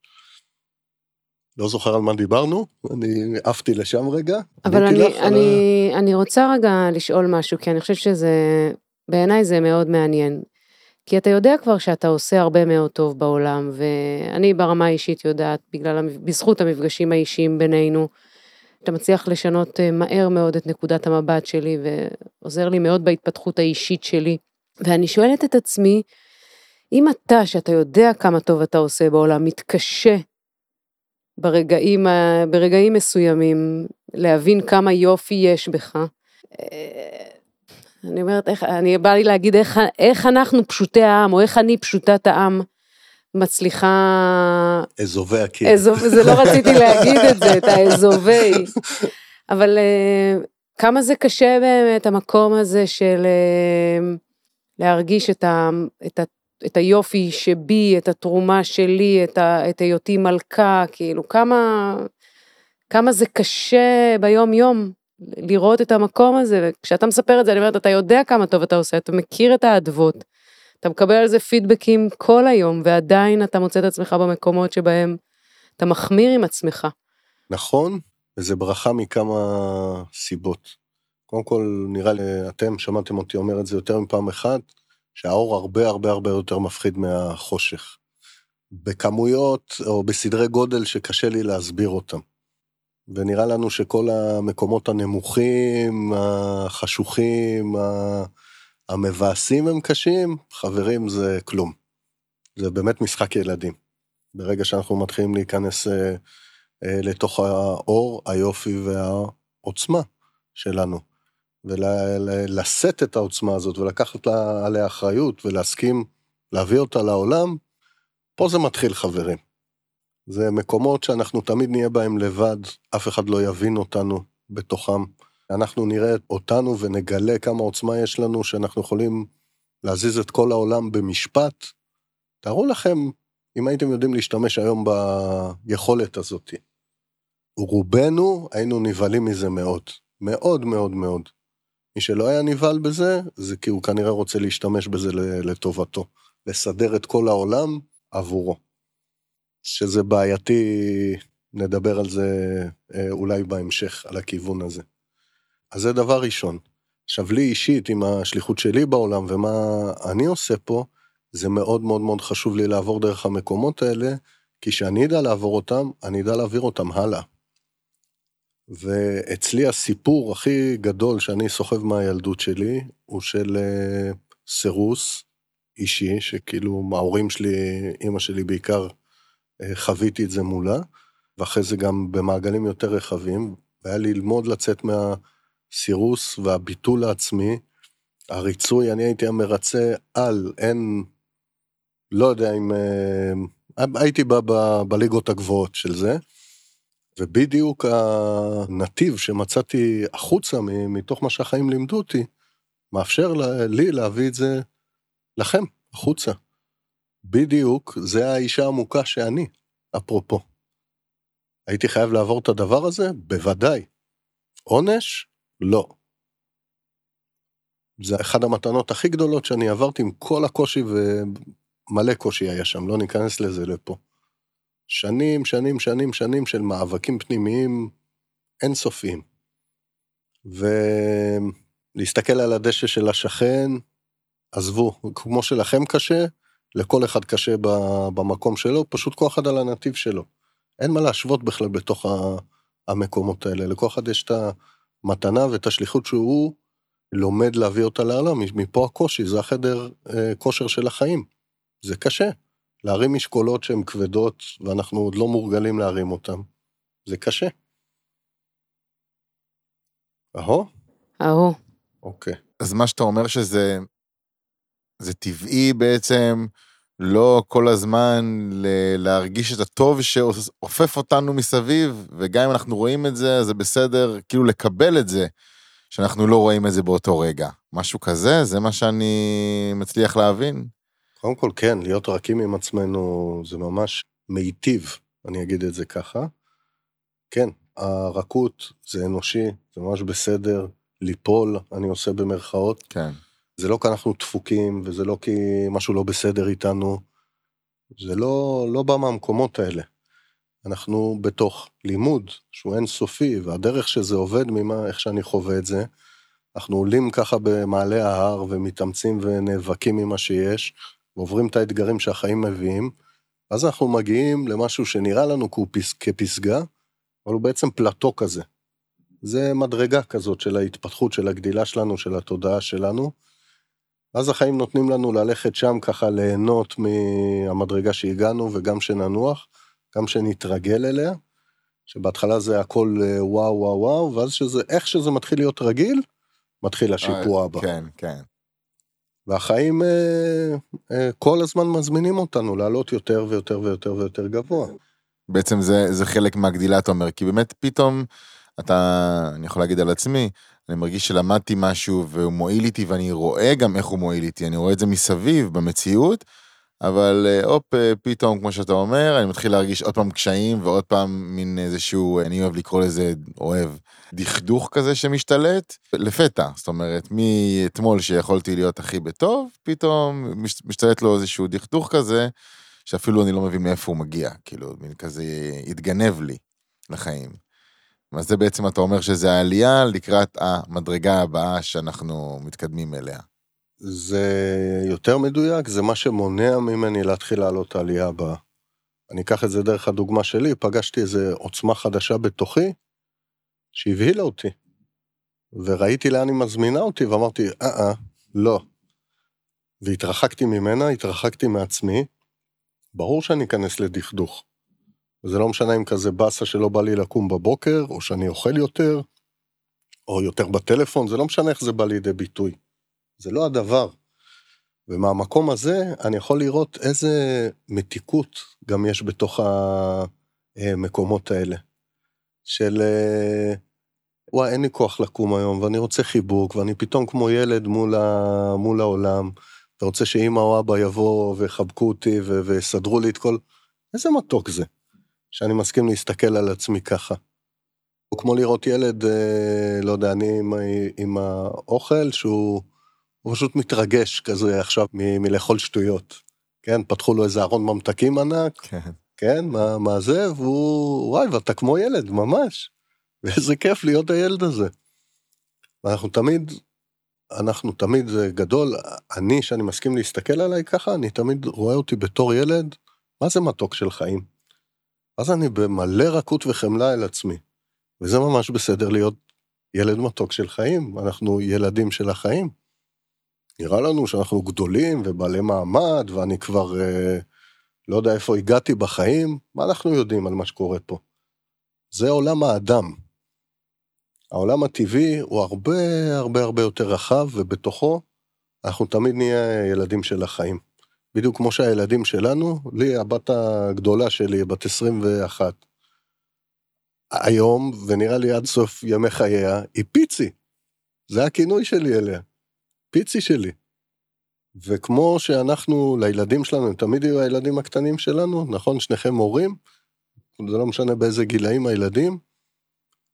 לא זוכר על מה דיברנו, אני עפתי לשם רגע. אבל אני, אני, ה... אני רוצה רגע לשאול משהו, כי אני חושבת שזה, בעיניי זה מאוד מעניין. כי אתה יודע כבר שאתה עושה הרבה מאוד טוב בעולם, ואני ברמה האישית יודעת, בגלל, בזכות המפגשים האישיים בינינו, אתה מצליח לשנות אה, מהר מאוד את נקודת המבט שלי, ועוזר לי מאוד בהתפתחות האישית שלי. ואני שואלת את עצמי, אם אתה, שאתה יודע כמה טוב אתה עושה בעולם, מתקשה ברגעים, ברגעים מסוימים להבין כמה יופי יש בך, אה, אני אומרת, איך, אני בא לי להגיד איך, איך אנחנו פשוטי העם, או איך אני פשוטת העם מצליחה... אזובי הקיר. אזוב, זה לא רציתי להגיד את זה, את האזובי. אבל uh, כמה זה קשה באמת, המקום הזה של uh, להרגיש את, ה, את, ה, את היופי שבי, את התרומה שלי, את, ה, את היותי מלכה, כאילו, כמה, כמה זה קשה ביום-יום. לראות את המקום הזה, וכשאתה מספר את זה, אני אומרת, אתה יודע כמה טוב אתה עושה, אתה מכיר את האדוות, אתה מקבל על זה פידבקים כל היום, ועדיין אתה מוצא את עצמך במקומות שבהם אתה מחמיר עם עצמך. נכון, וזה ברכה מכמה סיבות. קודם כל, נראה לי, אתם שמעתם אותי אומר את זה יותר מפעם אחת, שהאור הרבה הרבה הרבה יותר מפחיד מהחושך. בכמויות או בסדרי גודל שקשה לי להסביר אותם. ונראה לנו שכל המקומות הנמוכים, החשוכים, המבאסים הם קשים, חברים זה כלום. זה באמת משחק ילדים. ברגע שאנחנו מתחילים להיכנס אה, אה, לתוך האור, היופי והעוצמה שלנו, ולשאת את העוצמה הזאת ולקחת עליה אחריות ולהסכים להביא אותה לעולם, פה זה מתחיל חברים. זה מקומות שאנחנו תמיד נהיה בהם לבד, אף אחד לא יבין אותנו בתוכם. אנחנו נראה אותנו ונגלה כמה עוצמה יש לנו, שאנחנו יכולים להזיז את כל העולם במשפט. תארו לכם, אם הייתם יודעים להשתמש היום ביכולת הזאת. רובנו היינו נבהלים מזה מאוד, מאוד מאוד מאוד. מי שלא היה נבהל בזה, זה כי הוא כנראה רוצה להשתמש בזה לטובתו, לסדר את כל העולם עבורו. שזה בעייתי, נדבר על זה אה, אולי בהמשך, על הכיוון הזה. אז זה דבר ראשון. עכשיו, לי אישית, עם השליחות שלי בעולם ומה אני עושה פה, זה מאוד מאוד מאוד חשוב לי לעבור דרך המקומות האלה, כי כשאני אדע לעבור אותם, אני אדע להעביר אותם הלאה. ואצלי הסיפור הכי גדול שאני סוחב מהילדות שלי, הוא של uh, סירוס אישי, שכאילו ההורים שלי, אימא שלי בעיקר, אה, חוויתי את זה מולה, ואחרי זה גם במעגלים יותר רחבים, והיה ללמוד לצאת מהסירוס והביטול העצמי, הריצוי, אני הייתי המרצה על, אין, לא יודע אם, אה, הייתי ב, ב, בליגות הגבוהות של זה, ובדיוק הנתיב שמצאתי החוצה מתוך מה שהחיים לימדו אותי, מאפשר לי להביא את זה לכם, החוצה. בדיוק, זה האישה המוכה שאני, אפרופו. הייתי חייב לעבור את הדבר הזה? בוודאי. עונש? לא. זה אחד המתנות הכי גדולות שאני עברתי עם כל הקושי ומלא קושי היה שם, לא ניכנס לזה לפה. שנים, שנים, שנים, שנים של מאבקים פנימיים אינסופיים. ולהסתכל על הדשא של השכן, עזבו, כמו שלכם קשה, לכל אחד קשה במקום שלו, פשוט כל אחד על הנתיב שלו. אין מה להשוות בכלל בתוך המקומות האלה, לכל אחד יש את המתנה ואת השליחות שהוא לומד להביא אותה לעולם, מפה הקושי, זה החדר אה, כושר של החיים. זה קשה. להרים משקולות שהן כבדות, ואנחנו עוד לא מורגלים להרים אותן, זה קשה. אהו? אהו. אוקיי. אז מה שאתה אומר שזה זה טבעי בעצם לא כל הזמן ל- להרגיש את הטוב שאופף אותנו מסביב, וגם אם אנחנו רואים את זה, זה בסדר, כאילו לקבל את זה, שאנחנו לא רואים את זה באותו רגע. משהו כזה, זה מה שאני מצליח להבין. קודם כל, כן, להיות רכים עם עצמנו זה ממש מיטיב, אני אגיד את זה ככה. כן, הרכות זה אנושי, זה ממש בסדר, ליפול, אני עושה במרכאות. כן. זה לא כי אנחנו דפוקים, וזה לא כי משהו לא בסדר איתנו. זה לא, לא בא מהמקומות האלה. אנחנו בתוך לימוד שהוא אינסופי, והדרך שזה עובד ממה, איך שאני חווה את זה, אנחנו עולים ככה במעלה ההר ומתאמצים ונאבקים ממה שיש, ועוברים את האתגרים שהחיים מביאים, אז אנחנו מגיעים למשהו שנראה לנו כפסגה, אבל הוא בעצם פלטו כזה. זה מדרגה כזאת של ההתפתחות, של הגדילה שלנו, של התודעה שלנו. אז החיים נותנים לנו ללכת שם ככה ליהנות מהמדרגה שהגענו וגם שננוח, גם שנתרגל אליה, שבהתחלה זה הכל אה, וואו וואו וואו, ואז שזה, איך שזה מתחיל להיות רגיל, מתחיל השיפוע הבא. כן, כן. והחיים אה, אה, כל הזמן מזמינים אותנו לעלות יותר ויותר ויותר ויותר גבוה. בעצם זה, זה חלק מהגדילה, אתה אומר, כי באמת פתאום אתה, אני יכול להגיד על עצמי, אני מרגיש שלמדתי משהו והוא מועיל איתי ואני רואה גם איך הוא מועיל איתי, אני רואה את זה מסביב, במציאות, אבל אה, הופ, אה, פתאום, כמו שאתה אומר, אני מתחיל להרגיש עוד פעם קשיים ועוד פעם מין איזשהו, אני אוהב לקרוא לזה, אוהב, דכדוך כזה שמשתלט, לפתע, זאת אומרת, מאתמול שיכולתי להיות הכי בטוב, פתאום משתלט לו איזשהו דכדוך כזה, שאפילו אני לא מבין מאיפה הוא מגיע, כאילו, מין כזה התגנב לי לחיים. אז זה בעצם אתה אומר שזה העלייה לקראת המדרגה הבאה שאנחנו מתקדמים אליה. זה יותר מדויק, זה מה שמונע ממני להתחיל לעלות העלייה הבאה. אני אקח את זה דרך הדוגמה שלי, פגשתי איזו עוצמה חדשה בתוכי, שהבהילה אותי. וראיתי לאן היא מזמינה אותי, ואמרתי, אה-אה, לא. והתרחקתי ממנה, התרחקתי מעצמי, ברור שאני אכנס לדכדוך. וזה לא משנה אם כזה באסה שלא בא לי לקום בבוקר, או שאני אוכל יותר, או יותר בטלפון, זה לא משנה איך זה בא לידי ביטוי. זה לא הדבר. ומהמקום הזה אני יכול לראות איזה מתיקות גם יש בתוך המקומות האלה. של וואי, אין לי כוח לקום היום, ואני רוצה חיבוק, ואני פתאום כמו ילד מול, ה... מול העולם, ורוצה שאמא או אבא יבואו ויחבקו אותי ויסדרו לי את כל... איזה מתוק זה. שאני מסכים להסתכל על עצמי ככה. הוא כמו לראות ילד, אה, לא יודע, אני עם, עם האוכל, שהוא פשוט מתרגש כזה עכשיו מ, מלאכול שטויות. כן, פתחו לו איזה ארון ממתקים ענק, כן, כן מה, מה זה, והוא, וואי, ואתה כמו ילד, ממש. ואיזה כיף להיות הילד הזה. ואנחנו תמיד, אנחנו תמיד, זה גדול, אני, שאני מסכים להסתכל עליי ככה, אני תמיד רואה אותי בתור ילד, מה זה מתוק של חיים? אז אני במלא רכות וחמלה אל עצמי. וזה ממש בסדר להיות ילד מתוק של חיים, אנחנו ילדים של החיים. נראה לנו שאנחנו גדולים ובעלי מעמד, ואני כבר אה, לא יודע איפה הגעתי בחיים, מה אנחנו יודעים על מה שקורה פה? זה עולם האדם. העולם הטבעי הוא הרבה הרבה הרבה יותר רחב, ובתוכו אנחנו תמיד נהיה ילדים של החיים. בדיוק כמו שהילדים שלנו, לי הבת הגדולה שלי, בת 21, היום, ונראה לי עד סוף ימי חייה, היא פיצי. זה הכינוי שלי אליה. פיצי שלי. וכמו שאנחנו, לילדים שלנו, הם תמיד יהיו הילדים הקטנים שלנו, נכון? שניכם הורים, זה לא משנה באיזה גילאים הילדים,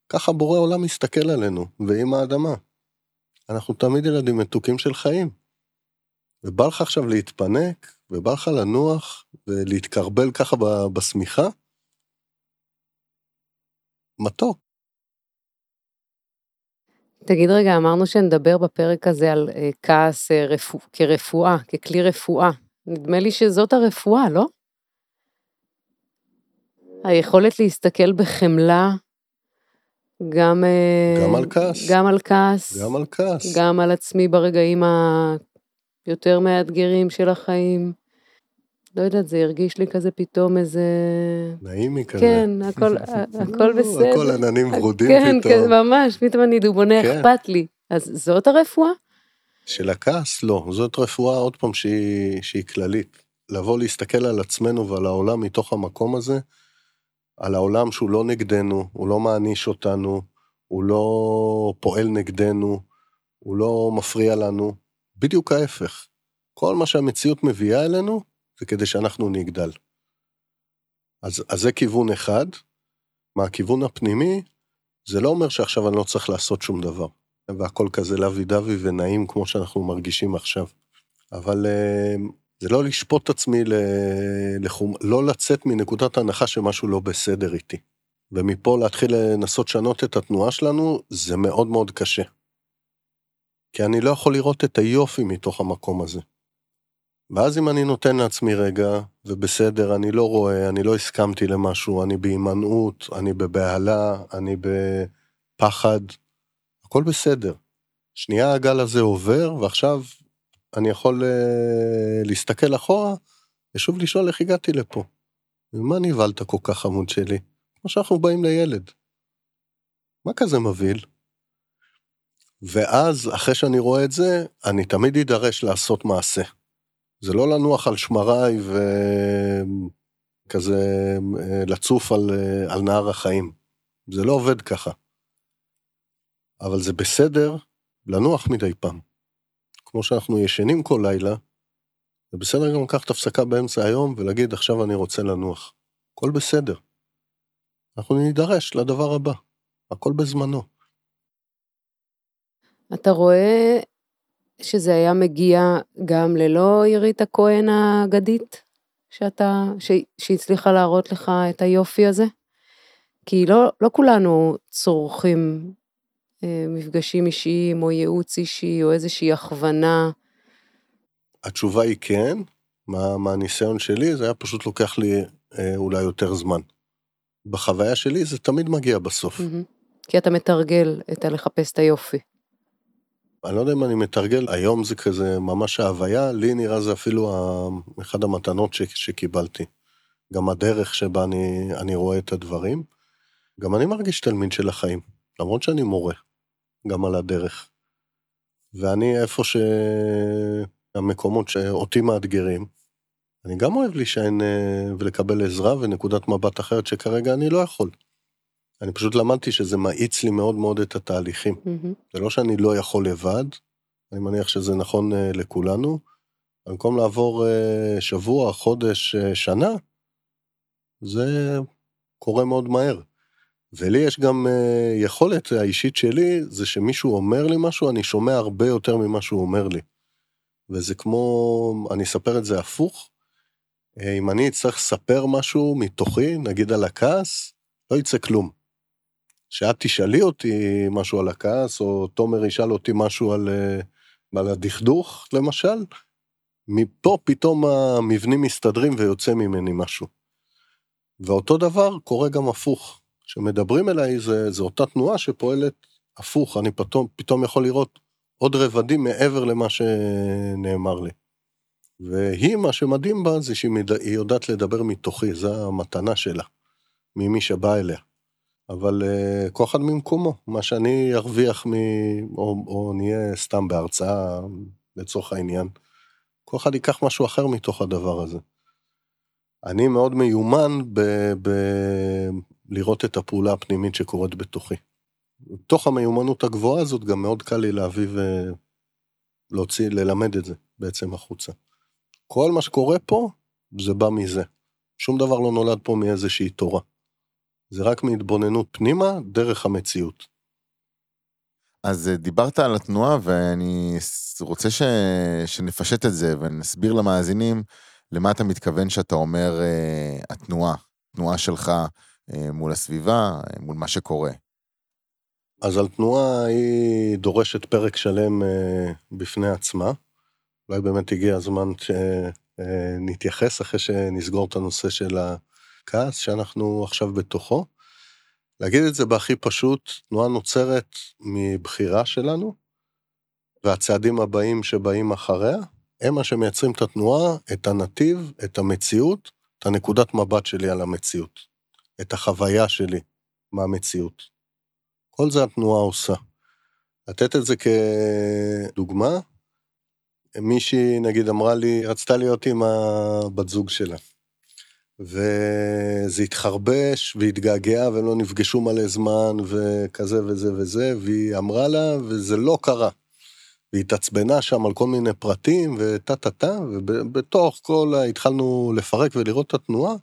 ככה בורא עולם מסתכל עלינו, ועם האדמה. אנחנו תמיד ילדים מתוקים של חיים. ובא לך עכשיו להתפנק, ובא לך לנוח, ולהתקרבל ככה בשמיכה, מתוק. תגיד רגע, אמרנו שנדבר בפרק הזה על אה, כעס אה, רפוא, כרפואה, ככלי רפואה. נדמה לי שזאת הרפואה, לא? היכולת להסתכל בחמלה, גם... אה, גם על כעס. גם על כעס. גם על כעס. גם על עצמי ברגעים יותר מאתגרים של החיים. לא יודעת, זה הרגיש לי כזה פתאום איזה... נעימי כזה. כן, הכל, [laughs] הכל בסדר. הכל עננים ורודים כן, פתאום. כן, ממש, פתאום אני דובונה, כן. אכפת לי. אז זאת הרפואה? של הכעס, לא. זאת רפואה, עוד פעם, שהיא, שהיא כללית. לבוא להסתכל על עצמנו ועל העולם מתוך המקום הזה, על העולם שהוא לא נגדנו, הוא לא מעניש אותנו, הוא לא פועל נגדנו, הוא לא מפריע לנו, בדיוק ההפך. כל מה שהמציאות מביאה אלינו, זה כדי שאנחנו נגדל. אז, אז זה כיוון אחד. מהכיוון הפנימי, זה לא אומר שעכשיו אני לא צריך לעשות שום דבר. והכל כזה לוי דווי ונעים כמו שאנחנו מרגישים עכשיו. אבל אה, זה לא לשפוט את עצמי לחום, לא לצאת מנקודת הנחה שמשהו לא בסדר איתי. ומפה להתחיל לנסות לשנות את התנועה שלנו, זה מאוד מאוד קשה. כי אני לא יכול לראות את היופי מתוך המקום הזה. ואז אם אני נותן לעצמי רגע, ובסדר, אני לא רואה, אני לא הסכמתי למשהו, אני בהימנעות, אני בבהלה, אני בפחד, הכל בסדר. שנייה הגל הזה עובר, ועכשיו אני יכול uh, להסתכל אחורה, ושוב לשאול איך הגעתי לפה. ומה נבהלת כל כך חמוד שלי? כמו שאנחנו באים לילד. מה כזה מבהיל? ואז, אחרי שאני רואה את זה, אני תמיד אדרש לעשות מעשה. זה לא לנוח על שמריי וכזה אה, לצוף על, אה, על נהר החיים. זה לא עובד ככה. אבל זה בסדר לנוח מדי פעם. כמו שאנחנו ישנים כל לילה, זה בסדר גם לקחת הפסקה באמצע היום ולהגיד עכשיו אני רוצה לנוח. הכל בסדר. אנחנו נידרש לדבר הבא, הכל בזמנו. אתה רואה שזה היה מגיע גם ללא עירית הכהן האגדית, שאתה, ש, שהצליחה להראות לך את היופי הזה? כי לא, לא כולנו צורכים אה, מפגשים אישיים או ייעוץ אישי או איזושהי הכוונה. התשובה היא כן, מה, מהניסיון שלי זה היה פשוט לוקח לי אה, אולי יותר זמן. בחוויה שלי זה תמיד מגיע בסוף. Mm-hmm. כי אתה מתרגל את הלחפש את היופי. אני לא יודע אם אני מתרגל, היום זה כזה ממש ההוויה, לי נראה זה אפילו אחד המתנות ש, שקיבלתי. גם הדרך שבה אני, אני רואה את הדברים. גם אני מרגיש תלמיד של החיים, למרות שאני מורה, גם על הדרך. ואני איפה שהמקומות שאותי מאתגרים, אני גם אוהב להישען אה, ולקבל עזרה ונקודת מבט אחרת שכרגע אני לא יכול. אני פשוט למדתי שזה מאיץ לי מאוד מאוד את התהליכים. Mm-hmm. זה לא שאני לא יכול לבד, אני מניח שזה נכון uh, לכולנו. במקום לעבור uh, שבוע, חודש, uh, שנה, זה קורה מאוד מהר. ולי יש גם uh, יכולת האישית שלי, זה שמישהו אומר לי משהו, אני שומע הרבה יותר ממה שהוא אומר לי. וזה כמו, אני אספר את זה הפוך, אם אני אצטרך לספר משהו מתוכי, נגיד על הכעס, לא יצא כלום. שאת תשאלי אותי משהו על הכעס, או תומר ישאל אותי משהו על, אה, על הדכדוך, למשל, מפה פתאום המבנים מסתדרים ויוצא ממני משהו. ואותו דבר קורה גם הפוך. כשמדברים אליי, זה, זה אותה תנועה שפועלת הפוך, אני פתאום, פתאום יכול לראות עוד רבדים מעבר למה שנאמר לי. והיא, מה שמדהים בה, זה שהיא יודעת לדבר מתוכי, זו המתנה שלה, ממי שבא אליה. אבל uh, כל אחד ממקומו, מה שאני ארוויח מ... או, או נהיה סתם בהרצאה לצורך העניין, כל אחד ייקח משהו אחר מתוך הדבר הזה. אני מאוד מיומן ב... ב... לראות את הפעולה הפנימית שקורית בתוכי. בתוך המיומנות הגבוהה הזאת גם מאוד קל לי להביא ולהוציא, ללמד את זה בעצם החוצה. כל מה שקורה פה, זה בא מזה. שום דבר לא נולד פה מאיזושהי תורה. זה רק מהתבוננות פנימה דרך המציאות. אז אה, דיברת על התנועה ואני רוצה ש... שנפשט את זה ונסביר למאזינים למה אתה מתכוון שאתה אומר uh, התנועה, תנועה שלך uh, מול הסביבה, uh, מול מה שקורה. אז על תנועה היא דורשת פרק שלם uh, בפני עצמה. אולי באמת הגיע הזמן שנתייחס אחרי שנסגור את הנושא של ה... הכעס שאנחנו עכשיו בתוכו. להגיד את זה בהכי פשוט, תנועה נוצרת מבחירה שלנו, והצעדים הבאים שבאים אחריה, הם מה שמייצרים את התנועה, את הנתיב, את המציאות, את הנקודת מבט שלי על המציאות, את החוויה שלי מהמציאות. כל זה התנועה עושה. לתת את זה כדוגמה, מישהי, נגיד, אמרה לי, רצתה להיות עם הבת זוג שלה. וזה התחרבש והתגעגעה והם לא נפגשו מלא זמן וכזה וזה וזה, והיא אמרה לה, וזה לא קרה. והיא התעצבנה שם על כל מיני פרטים וטה טה טה, ובתוך כל, ה- התחלנו לפרק ולראות את התנועה,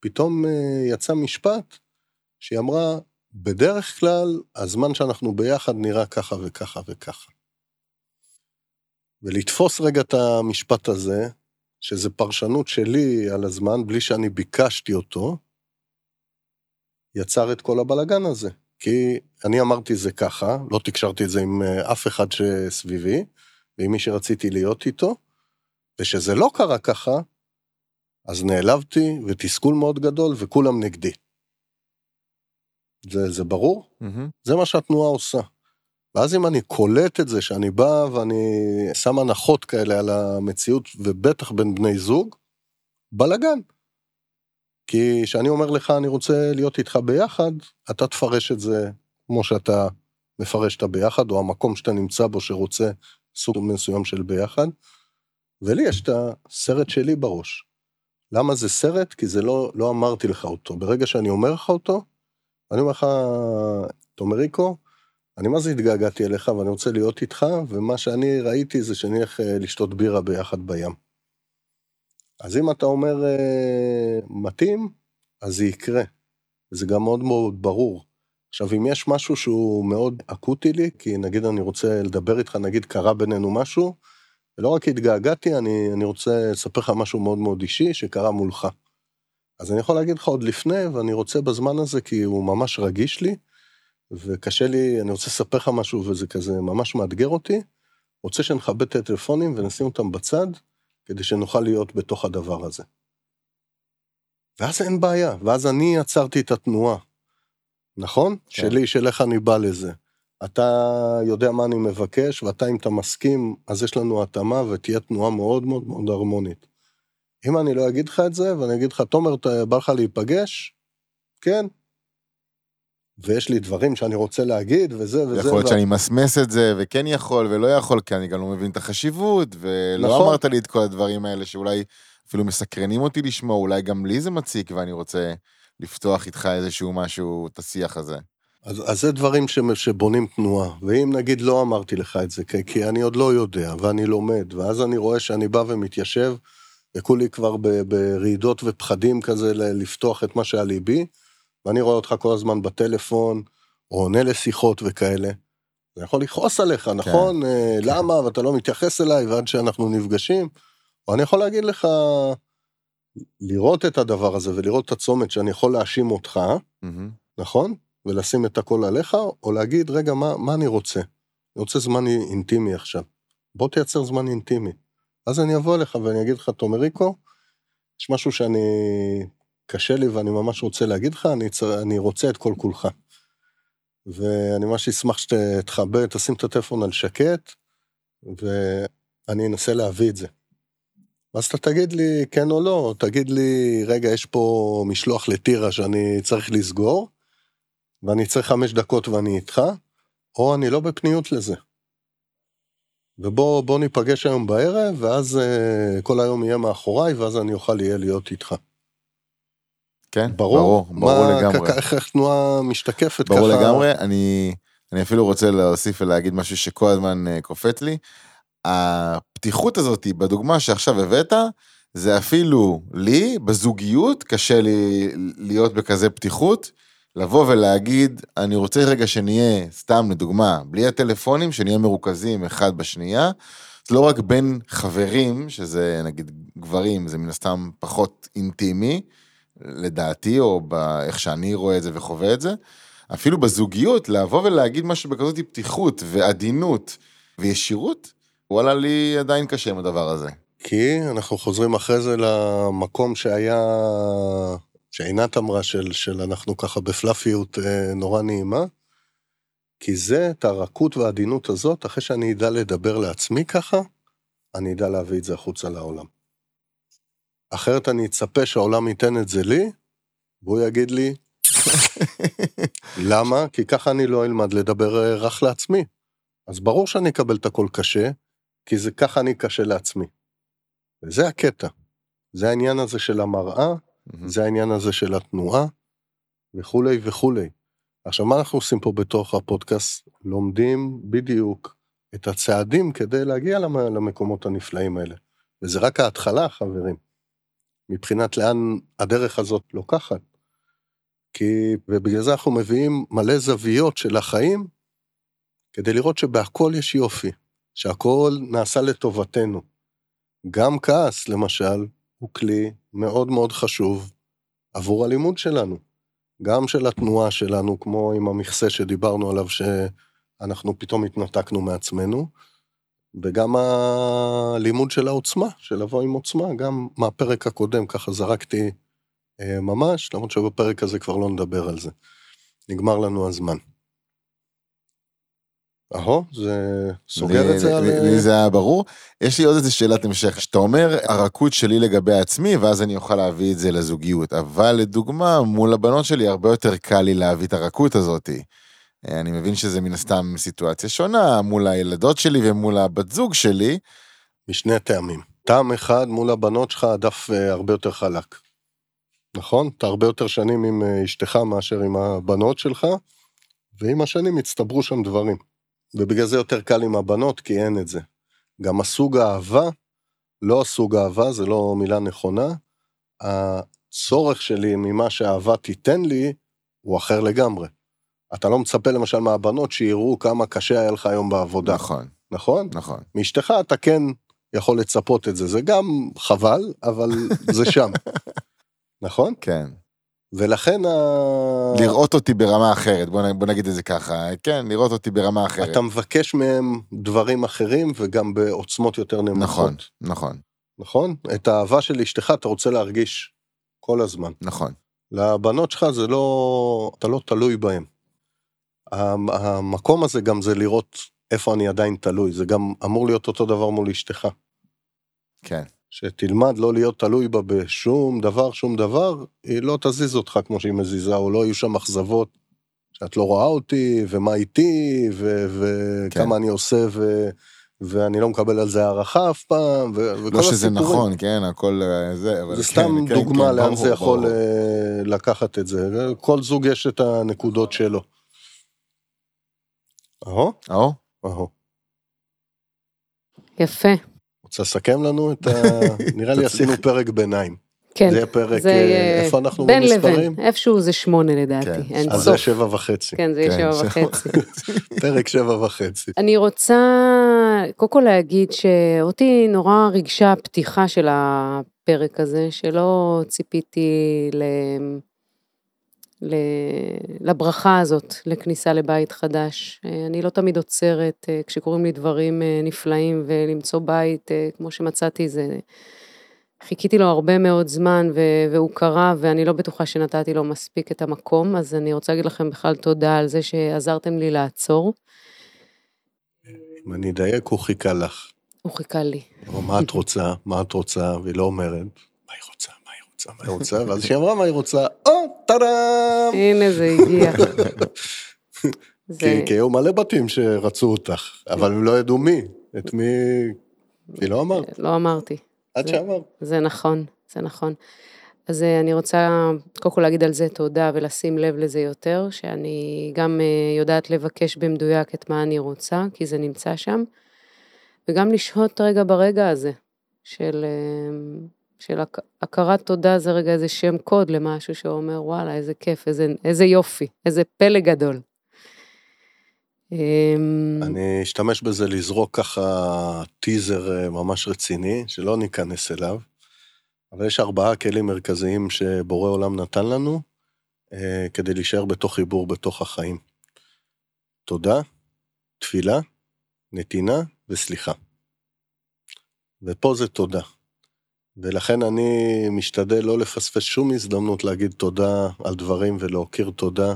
פתאום אה, יצא משפט שהיא אמרה, בדרך כלל הזמן שאנחנו ביחד נראה ככה וככה וככה. ולתפוס רגע את המשפט הזה, שזה פרשנות שלי על הזמן, בלי שאני ביקשתי אותו, יצר את כל הבלגן הזה. כי אני אמרתי זה ככה, לא תקשרתי את זה עם אה, אף אחד שסביבי, ועם מי שרציתי להיות איתו, ושזה לא קרה ככה, אז נעלבתי, ותסכול מאוד גדול, וכולם נגדי. זה, זה ברור? מהמם. זה מה שהתנועה עושה. ואז אם אני קולט את זה, שאני בא ואני שם הנחות כאלה על המציאות, ובטח בין בני זוג, בלאגן. כי כשאני אומר לך, אני רוצה להיות איתך ביחד, אתה תפרש את זה כמו שאתה מפרש את הביחד, או המקום שאתה נמצא בו שרוצה סוג מסוים של ביחד. ולי יש את הסרט שלי בראש. למה זה סרט? כי זה לא, לא אמרתי לך אותו. ברגע שאני אומר לך אותו, אני אומר לך, תומריקו, אני מה זה התגעגעתי אליך ואני רוצה להיות איתך, ומה שאני ראיתי זה שנלך אה, לשתות בירה ביחד בים. אז אם אתה אומר אה, מתאים, אז זה יקרה. וזה גם מאוד מאוד ברור. עכשיו, אם יש משהו שהוא מאוד אקוטי לי, כי נגיד אני רוצה לדבר איתך, נגיד קרה בינינו משהו, ולא רק התגעגעתי, אני, אני רוצה לספר לך משהו מאוד מאוד אישי שקרה מולך. אז אני יכול להגיד לך עוד לפני, ואני רוצה בזמן הזה, כי הוא ממש רגיש לי, וקשה לי, אני רוצה לספר לך משהו, וזה כזה ממש מאתגר אותי, רוצה שנכבד את הטלפונים ונשים אותם בצד, כדי שנוכל להיות בתוך הדבר הזה. ואז אין בעיה, ואז אני עצרתי את התנועה, נכון? כן. שלי, של איך אני בא לזה. אתה יודע מה אני מבקש, ואתה, אם אתה מסכים, אז יש לנו התאמה ותהיה תנועה מאוד מאוד מאוד הרמונית. אם אני לא אגיד לך את זה, ואני אגיד לך, תומר, בא לך להיפגש? כן. ויש לי דברים שאני רוצה להגיד, וזה וזה. יכול להיות וה- שאני אמסמס את זה, וכן יכול ולא יכול, כי אני גם לא מבין את החשיבות, ולא נכון. אמרת לי את כל הדברים האלה שאולי אפילו מסקרנים אותי לשמוע, אולי גם לי זה מציק, ואני רוצה לפתוח איתך איזשהו משהו, את השיח הזה. אז, אז זה דברים ש, שבונים תנועה, ואם נגיד לא אמרתי לך את זה, כי, כי אני עוד לא יודע, ואני לומד, ואז אני רואה שאני בא ומתיישב, וכולי כבר ב, ברעידות ופחדים כזה לפתוח את מה שעל ליבי, ואני רואה אותך כל הזמן בטלפון, או עונה לשיחות וכאלה. אני יכול לכעוס עליך, נכון? כן. למה? ואתה לא מתייחס אליי, ועד שאנחנו נפגשים. או אני יכול להגיד לך, לראות את הדבר הזה ולראות את הצומת שאני יכול להאשים אותך, מהמם. נכון? ולשים את הכל עליך, או להגיד, רגע, מה, מה אני רוצה? אני רוצה זמן אינטימי עכשיו. בוא תייצר זמן אינטימי. אז אני אבוא אליך ואני אגיד לך, תומריקו, יש משהו שאני... קשה לי ואני ממש רוצה להגיד לך, אני, צר... אני רוצה את כל כולך. ואני ממש אשמח שתכבד, תשים את הטלפון על שקט, ואני אנסה להביא את זה. ואז אתה תגיד לי כן או לא, תגיד לי, רגע, יש פה משלוח לטירה שאני צריך לסגור, ואני צריך חמש דקות ואני איתך, או אני לא בפניות לזה. ובוא בוא ניפגש היום בערב, ואז uh, כל היום יהיה מאחוריי, ואז אני אוכל יהיה להיות איתך. כן, ברור? ברור, ברור מה, לגמרי. כ- איך, איך תנועה משתקפת ברור ככה? לגמרי, אני, אני אפילו רוצה להוסיף ולהגיד משהו שכל הזמן אה, קופץ לי. הפתיחות הזאת בדוגמה שעכשיו הבאת, זה אפילו לי, בזוגיות, קשה לי להיות בכזה פתיחות, לבוא ולהגיד, אני רוצה רגע שנהיה, סתם לדוגמה, בלי הטלפונים, שנהיה מרוכזים אחד בשנייה. זה לא רק בין חברים, שזה נגיד גברים, זה מן הסתם פחות אינטימי, לדעתי, או באיך שאני רואה את זה וחווה את זה. אפילו בזוגיות, לבוא ולהגיד משהו בכזאת פתיחות ועדינות וישירות, וואלה, לי עדיין קשה עם הדבר הזה. כי אנחנו חוזרים אחרי זה למקום שהיה, שעינת אמרה, של, של אנחנו ככה בפלאפיות אה, נורא נעימה, כי זה, את הרכות והעדינות הזאת, אחרי שאני אדע לדבר לעצמי ככה, אני אדע להביא את זה החוצה לעולם. אחרת אני אצפה שהעולם ייתן את זה לי, והוא יגיד לי, למה? כי ככה אני לא אלמד לדבר אה, רך לעצמי. אז ברור שאני אקבל את הכל קשה, כי זה ככה אני קשה לעצמי. וזה הקטע. זה העניין הזה של המראה, מהמם. זה העניין הזה של התנועה, וכולי וכולי. עכשיו, מה אנחנו עושים פה בתוך הפודקאסט? לומדים בדיוק את הצעדים כדי להגיע למ- למקומות הנפלאים האלה. וזה רק ההתחלה, חברים. מבחינת לאן הדרך הזאת לוקחת. כי, ובגלל זה אנחנו מביאים מלא זוויות של החיים, כדי לראות שבהכל יש יופי, שהכל נעשה לטובתנו. גם כעס, למשל, הוא כלי מאוד מאוד חשוב עבור הלימוד שלנו. גם של התנועה שלנו, כמו עם המכסה שדיברנו עליו, שאנחנו פתאום התנתקנו מעצמנו, וגם הלימוד של העוצמה, של לבוא עם עוצמה, גם מהפרק הקודם, ככה זרקתי אה, ממש, למרות שבפרק הזה כבר לא נדבר על זה. נגמר לנו הזמן. אהו, זה סוגר לי- את זה על... לי- לי זה היה ברור. יש לי עוד איזה שאלת המשך, שאתה אומר הרכות שלי לגבי עצמי, ואז אני אוכל להביא את זה לזוגיות, אבל לדוגמה, מול הבנות שלי הרבה יותר קל לי להביא את הרכות הזאתי. אה, אני מבין שזה מן הסתם סיטואציה שונה, מול הילדות שלי ומול הבת זוג שלי, משני טעמים. טעם אחד מול הבנות שלך הדף אה, הרבה יותר חלק. נכון? אתה הרבה יותר שנים עם אה, אשתך מאשר עם הבנות שלך, ועם השנים הצטברו שם דברים. ובגלל זה יותר קל עם הבנות, כי אין את זה. גם הסוג האהבה, לא הסוג האהבה, זה לא מילה נכונה, הצורך שלי ממה שהאהבה תיתן לי, הוא אחר לגמרי. אתה לא מצפה למשל מהבנות שיראו כמה קשה היה לך היום בעבודה, נכון, נכון? נכון. מאשתך אתה כן יכול לצפות את זה, זה גם חבל, אבל זה שם. [laughs] נכון? כן. ולכן ה... לראות אותי ברמה אחרת, בוא, בוא נגיד את זה ככה, כן, לראות אותי ברמה אחרת. אתה מבקש מהם דברים אחרים וגם בעוצמות יותר נמוכות. נכון, נכון, נכון? את האהבה של אשתך אתה רוצה להרגיש כל הזמן. נכון. לבנות שלך זה לא... אתה לא תלוי בהם. המ- המקום הזה גם זה לראות איפה אני עדיין תלוי, זה גם אמור להיות אותו דבר מול אשתך. כן, שתלמד לא להיות תלוי בה בשום דבר, שום דבר, היא לא תזיז אותך כמו שהיא מזיזה, או לא יהיו שם אכזבות שאת לא רואה אותי, ומה איתי, וכמה כן. אני עושה, ו- ואני לא מקבל על זה הערכה אף פעם, ו- וכל לא שזה הסיפורים. נכון, כן, הכל אה, זה, אבל זה כן, סתם כן, דוגמה כן, לאן ברור, זה יכול ברור. אה, לקחת את זה. כל זוג יש את הנקודות שלו. אהו, או, אהו. יפה. רוצה לסכם לנו את ה... [laughs] נראה לי עשינו פרק ביניים. כן. זה יהיה פרק, זה אה, איפה אנחנו בין במספרים? לבין, איפשהו זה שמונה לדעתי, כן, אין אז סוף. זה שבע וחצי. כן, זה יהיה כן, שבע שבע וחצי. [laughs] פרק שבע וחצי. אני רוצה קודם כל להגיד שאותי נורא ריגשה הפתיחה של הפרק הזה, שלא ציפיתי ל... לברכה הזאת, לכניסה לבית חדש. אה, אני לא תמיד עוצרת אה, כשקורים לי דברים אה, נפלאים ולמצוא בית כמו שמצאתי זה... חיכיתי לו הרבה מאוד זמן ו- והוא קרה ואני לא בטוחה שנתתי לו מספיק את המקום, אז אני רוצה להגיד לכם בכלל תודה על זה שעזרתם לי לעצור. אם אני אדייק, הוא חיכה לך. הוא חיכה לי. מה את רוצה? מה את רוצה? והיא לא אומרת, מה היא רוצה? רוצה? מה היא רוצה? ואז כשהיא אמרה מה היא רוצה, או, טאדאם! הנה זה הגיע. [laughs] כי היו מלא בתים שרצו אותך, אבל הם לא ידעו מי. את מי... כי לא אמרת, לא אמרתי, עד שאמרת. זה נכון, זה נכון. אז אה, אני רוצה קודם כל להגיד על זה תודה ולשים לב לזה יותר, שאני גם אה, יודעת לבקש במדויק את מה אני רוצה, כי זה נמצא שם, וגם לשהות רגע ברגע הזה, של, אה, של הכ- הכרת תודה זה רגע איזה שם קוד למשהו שאומר וואלה איזה כיף, איזה, איזה יופי, איזה פלא גדול. אמ, אני אשתמש בזה לזרוק ככה טיזר אה, ממש רציני, שלא ניכנס אליו, אבל יש ארבעה כלים מרכזיים שבורא עולם נתן לנו, אה, כדי להישאר בתוך חיבור בתוך החיים. תודה, תפילה, נתינה וסליחה. ופה זה תודה. ולכן אני משתדל לא לפספס שום הזדמנות להגיד תודה על דברים ולהכיר תודה,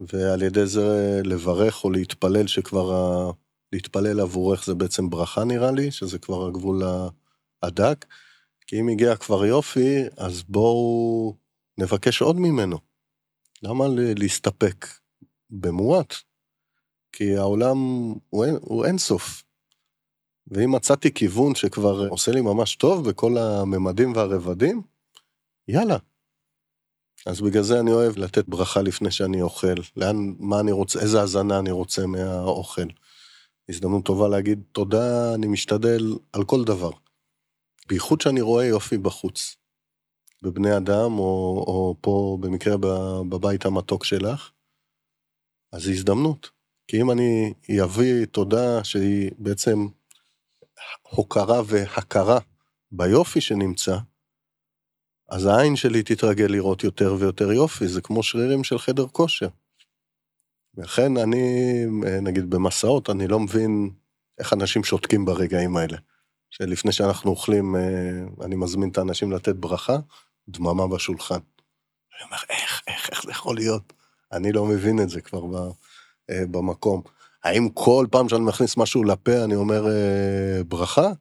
ועל ידי זה לברך או להתפלל שכבר, ה... להתפלל עבורך זה בעצם ברכה נראה לי, שזה כבר הגבול הדק. כי אם הגיע כבר יופי, אז בואו נבקש עוד ממנו. למה להסתפק במועט? כי העולם הוא הוא אין סוף. ואם מצאתי כיוון שכבר עושה לי ממש טוב בכל הממדים והרבדים, יאללה. אז בגלל זה אני אוהב לתת ברכה לפני שאני אוכל, לאן, מה אני רוצה, איזה הזנה אני רוצה מהאוכל. הזדמנות טובה להגיד תודה, אני משתדל על כל דבר. בייחוד שאני רואה יופי בחוץ. בבני אדם, או, או פה במקרה בבית המתוק שלך, אז זו הזדמנות. כי אם אני אביא תודה שהיא בעצם הוקרה והכרה ביופי שנמצא, אז העין שלי תתרגל לראות יותר ויותר יופי, זה כמו שרירים של חדר כושר. לכן אני, נגיד במסעות, אני לא מבין איך אנשים שותקים ברגעים האלה. שלפני שאנחנו אוכלים, אה, אני מזמין את האנשים לתת ברכה, דממה בשולחן. אני אומר, איך, איך, איך זה יכול להיות? אני לא מבין את זה כבר אה, במקום. האם כל פעם שאני מכניס משהו לפה אני אומר אה, ברכה?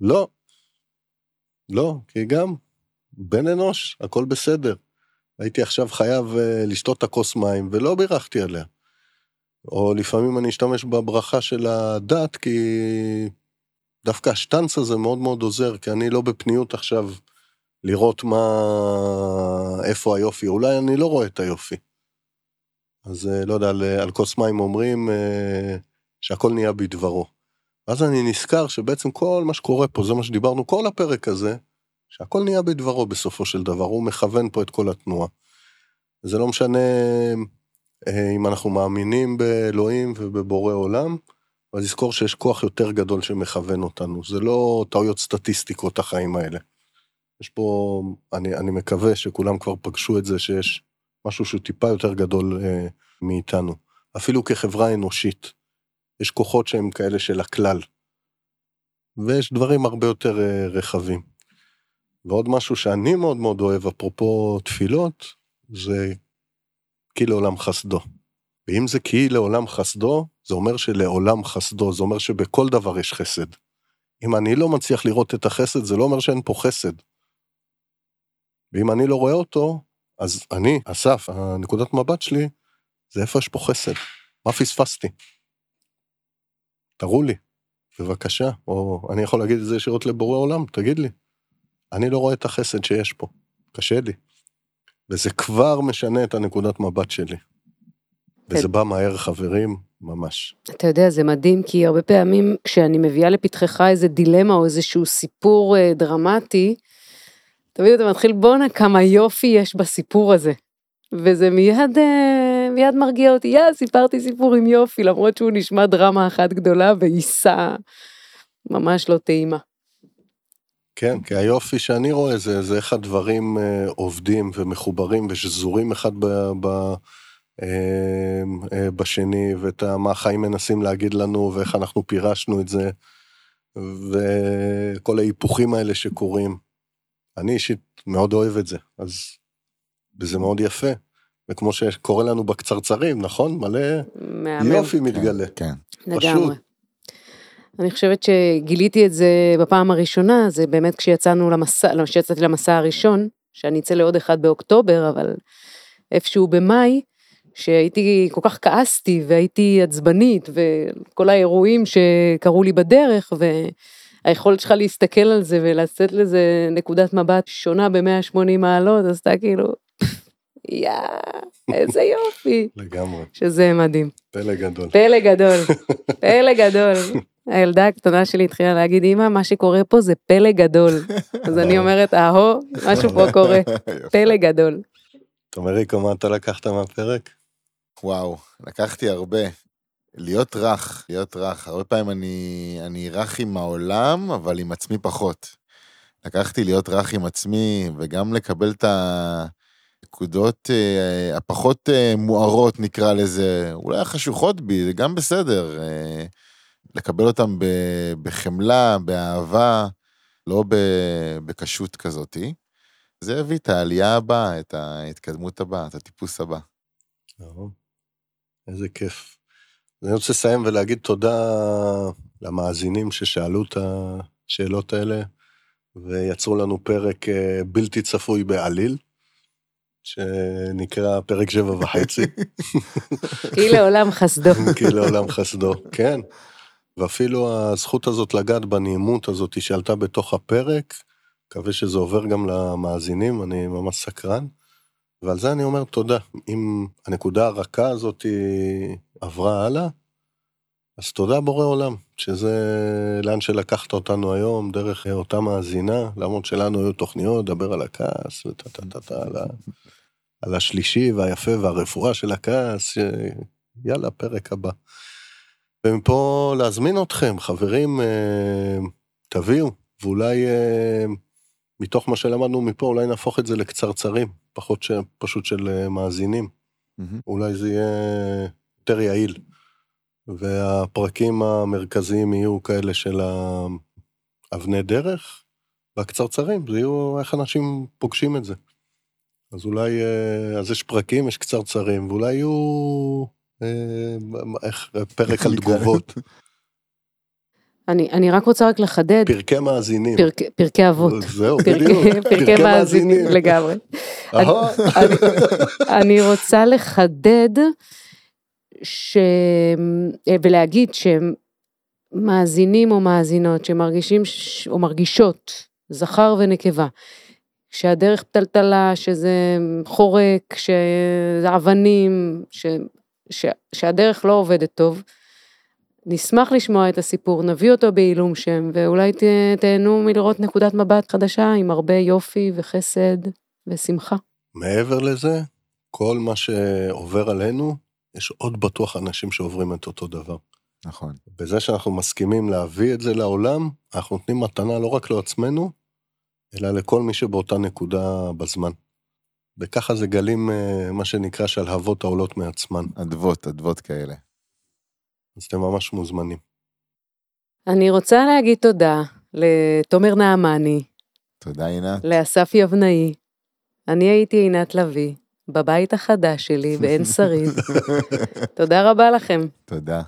לא. לא, כי גם בן אנוש, הכל בסדר. הייתי עכשיו חייב אה, לשתות את הכוס מים ולא בירכתי עליה. או לפעמים אני אשתמש בברכה של הדת כי דווקא השטנץ הזה מאוד מאוד עוזר, כי אני לא בפניות עכשיו לראות מה, איפה היופי, אולי אני לא רואה את היופי. אז אה, לא יודע, על, על כוס מים אומרים אה, שהכל נהיה בדברו. ואז אני נזכר שבעצם כל מה שקורה פה, זה מה שדיברנו כל הפרק הזה, שהכל נהיה בדברו בסופו של דבר, הוא מכוון פה את כל התנועה. זה לא משנה אה, אם אנחנו מאמינים באלוהים ובבורא עולם, אבל לזכור שיש כוח יותר גדול שמכוון אותנו, זה לא טעויות סטטיסטיקות החיים האלה. יש פה, אני, אני מקווה שכולם כבר פגשו את זה שיש משהו שהוא טיפה יותר גדול אה, מאיתנו. אפילו כחברה אנושית, יש כוחות שהם כאלה של הכלל. ויש דברים הרבה יותר אה, רחבים. ועוד משהו שאני מאוד מאוד אוהב, אפרופו תפילות, זה כי לעולם חסדו. ואם זה כי לעולם חסדו, זה אומר שלעולם חסדו, זה אומר שבכל דבר יש חסד. אם אני לא מצליח לראות את החסד, זה לא אומר שאין פה חסד. ואם אני לא רואה אותו, אז אני, אסף, הנקודת מבט שלי, זה איפה יש פה חסד. מה פספסתי? תראו לי, בבקשה, או אני יכול להגיד את זה ישירות לבורא עולם, תגיד לי. אני לא רואה את החסד שיש פה, קשה לי. וזה כבר משנה את הנקודת מבט שלי. וזה בא מהר, חברים, ממש. אתה יודע, זה מדהים, כי הרבה פעמים כשאני מביאה לפתחך איזה דילמה או איזשהו סיפור אה, דרמטי, תמיד אתה מתחיל, בואנה, כמה יופי יש בסיפור הזה. וזה מיד, אה, מיד מרגיע אותי, יא, סיפרתי סיפור עם יופי, למרות שהוא נשמע דרמה אחת גדולה ועיסה ממש לא טעימה. כן, כי היופי שאני רואה זה, זה איך הדברים אה, עובדים ומחוברים ושזורים אחד ב, ב, אה, אה, בשני, ואת מה החיים מנסים להגיד לנו ואיך אנחנו פירשנו את זה, וכל ההיפוכים האלה שקורים. אני אישית מאוד אוהב את זה, אז וזה מאוד יפה. וכמו שקורה לנו בקצרצרים, נכון? מלא מהמם. יופי מתגלה. כן. לגמרי. אני חושבת שגיליתי את זה בפעם הראשונה, זה באמת כשיצאנו למסע, לא, כשיצאתי למסע הראשון, שאני אצא לעוד אחד באוקטובר, אבל איפשהו במאי, שהייתי, כל כך כעסתי והייתי עצבנית, וכל האירועים שקרו לי בדרך, והיכולת שלך להסתכל על זה ולצאת לזה נקודת מבט שונה ב-180 מעלות, אז אתה כאילו, יא, איזה יופי. לגמרי. שזה מדהים. פלא גדול. פלא גדול, [laughs] פלא גדול. הילדה הקטנה שלי התחילה להגיד, אמא, מה שקורה פה זה פלא גדול. אז אני אומרת, אהו, משהו פה קורה, [laughs] פלא גדול. תומריקו, מה אתה לקחת מהפרק? וואו, לקחתי הרבה. להיות רך, להיות רך. הרבה פעמים אני, אני רך עם העולם, אבל עם עצמי פחות. לקחתי להיות רך עם עצמי, וגם לקבל את הנקודות אה, הפחות אה, מוארות, נקרא לזה, אולי החשוכות בי, זה גם בסדר. אה, לקבל אותם בחמלה, באהבה, לא בקשות כזאתי. זה הביא את העלייה הבאה, את ההתקדמות הבאה, את הטיפוס הבא. איזה כיף. אני רוצה לסיים ולהגיד תודה למאזינים ששאלו את השאלות האלה, ויצרו לנו פרק אה, בלתי צפוי בעליל, שנקרא פרק שבע וחצי. [laughs] כי לעולם חסדו. [laughs] כי לעולם חסדו, כן. ואפילו הזכות הזאת לגעת בנעימות הזאת שעלתה בתוך הפרק, מקווה שזה עובר גם למאזינים, אני ממש סקרן. ועל זה אני אומר תודה. אם הנקודה הרכה הזאת עברה הלאה, אז תודה בורא עולם, שזה לאן שלקחת אותנו היום, דרך אותה מאזינה, למרות שלנו היו תוכניות, דבר על הכעס, וטה טה טה טה, על, ה- על השלישי והיפה והרפואה של הכעס. יאללה, פרק הבא. ומפה להזמין אתכם, חברים, אה, תביאו, ואולי אה, מתוך מה שלמדנו מפה, אולי נהפוך את זה לקצרצרים, פחות ש... פשוט של אה, מאזינים. מהמם. אולי זה יהיה יותר יעיל. והפרקים המרכזיים יהיו כאלה של האבני דרך, והקצרצרים, זה יהיו איך אנשים פוגשים את זה. אז אולי, אה, אז יש פרקים, יש קצרצרים, ואולי יהיו, אה, איך, פרק על. תגובות, אני, אני רק רוצה רק לחדד, פרקי מאזינים. פרק, פרקי אבות. זהו, פרקי, בדיוק. פרקי מאזינים לגמרי. אהה. אני, אני רוצה לחדד ש... ולהגיד שמאזינים או מאזינות שמרגישים ש... או מרגישות, זכר ונקבה, שהדרך פתלתלה, שזה חורק, שזה אבנים, ש... ש... שהדרך לא עובדת טוב, נשמח לשמוע את הסיפור, נביא אותו בעילום שם, ואולי ת... תהנו מלראות נקודת מבט חדשה עם הרבה יופי וחסד ושמחה. מעבר לזה, כל מה שעובר עלינו, יש עוד בטוח אנשים שעוברים את אותו דבר. נכון. בזה שאנחנו מסכימים להביא את זה לעולם, אנחנו נותנים מתנה לא רק לעצמנו, אלא לכל מי שבאותה נקודה בזמן. וככה זה גלים, אה, מה שנקרא, שלהבות העולות מעצמן. אדוות, אדוות כאלה. אז אתם ממש מוזמנים. אני רוצה להגיד תודה לתומר נעמני, תודה, עינת. לאסף יבנאי. אני הייתי עינת לביא, בבית החדש שלי בעין שריד. [laughs] תודה רבה לכם. תודה.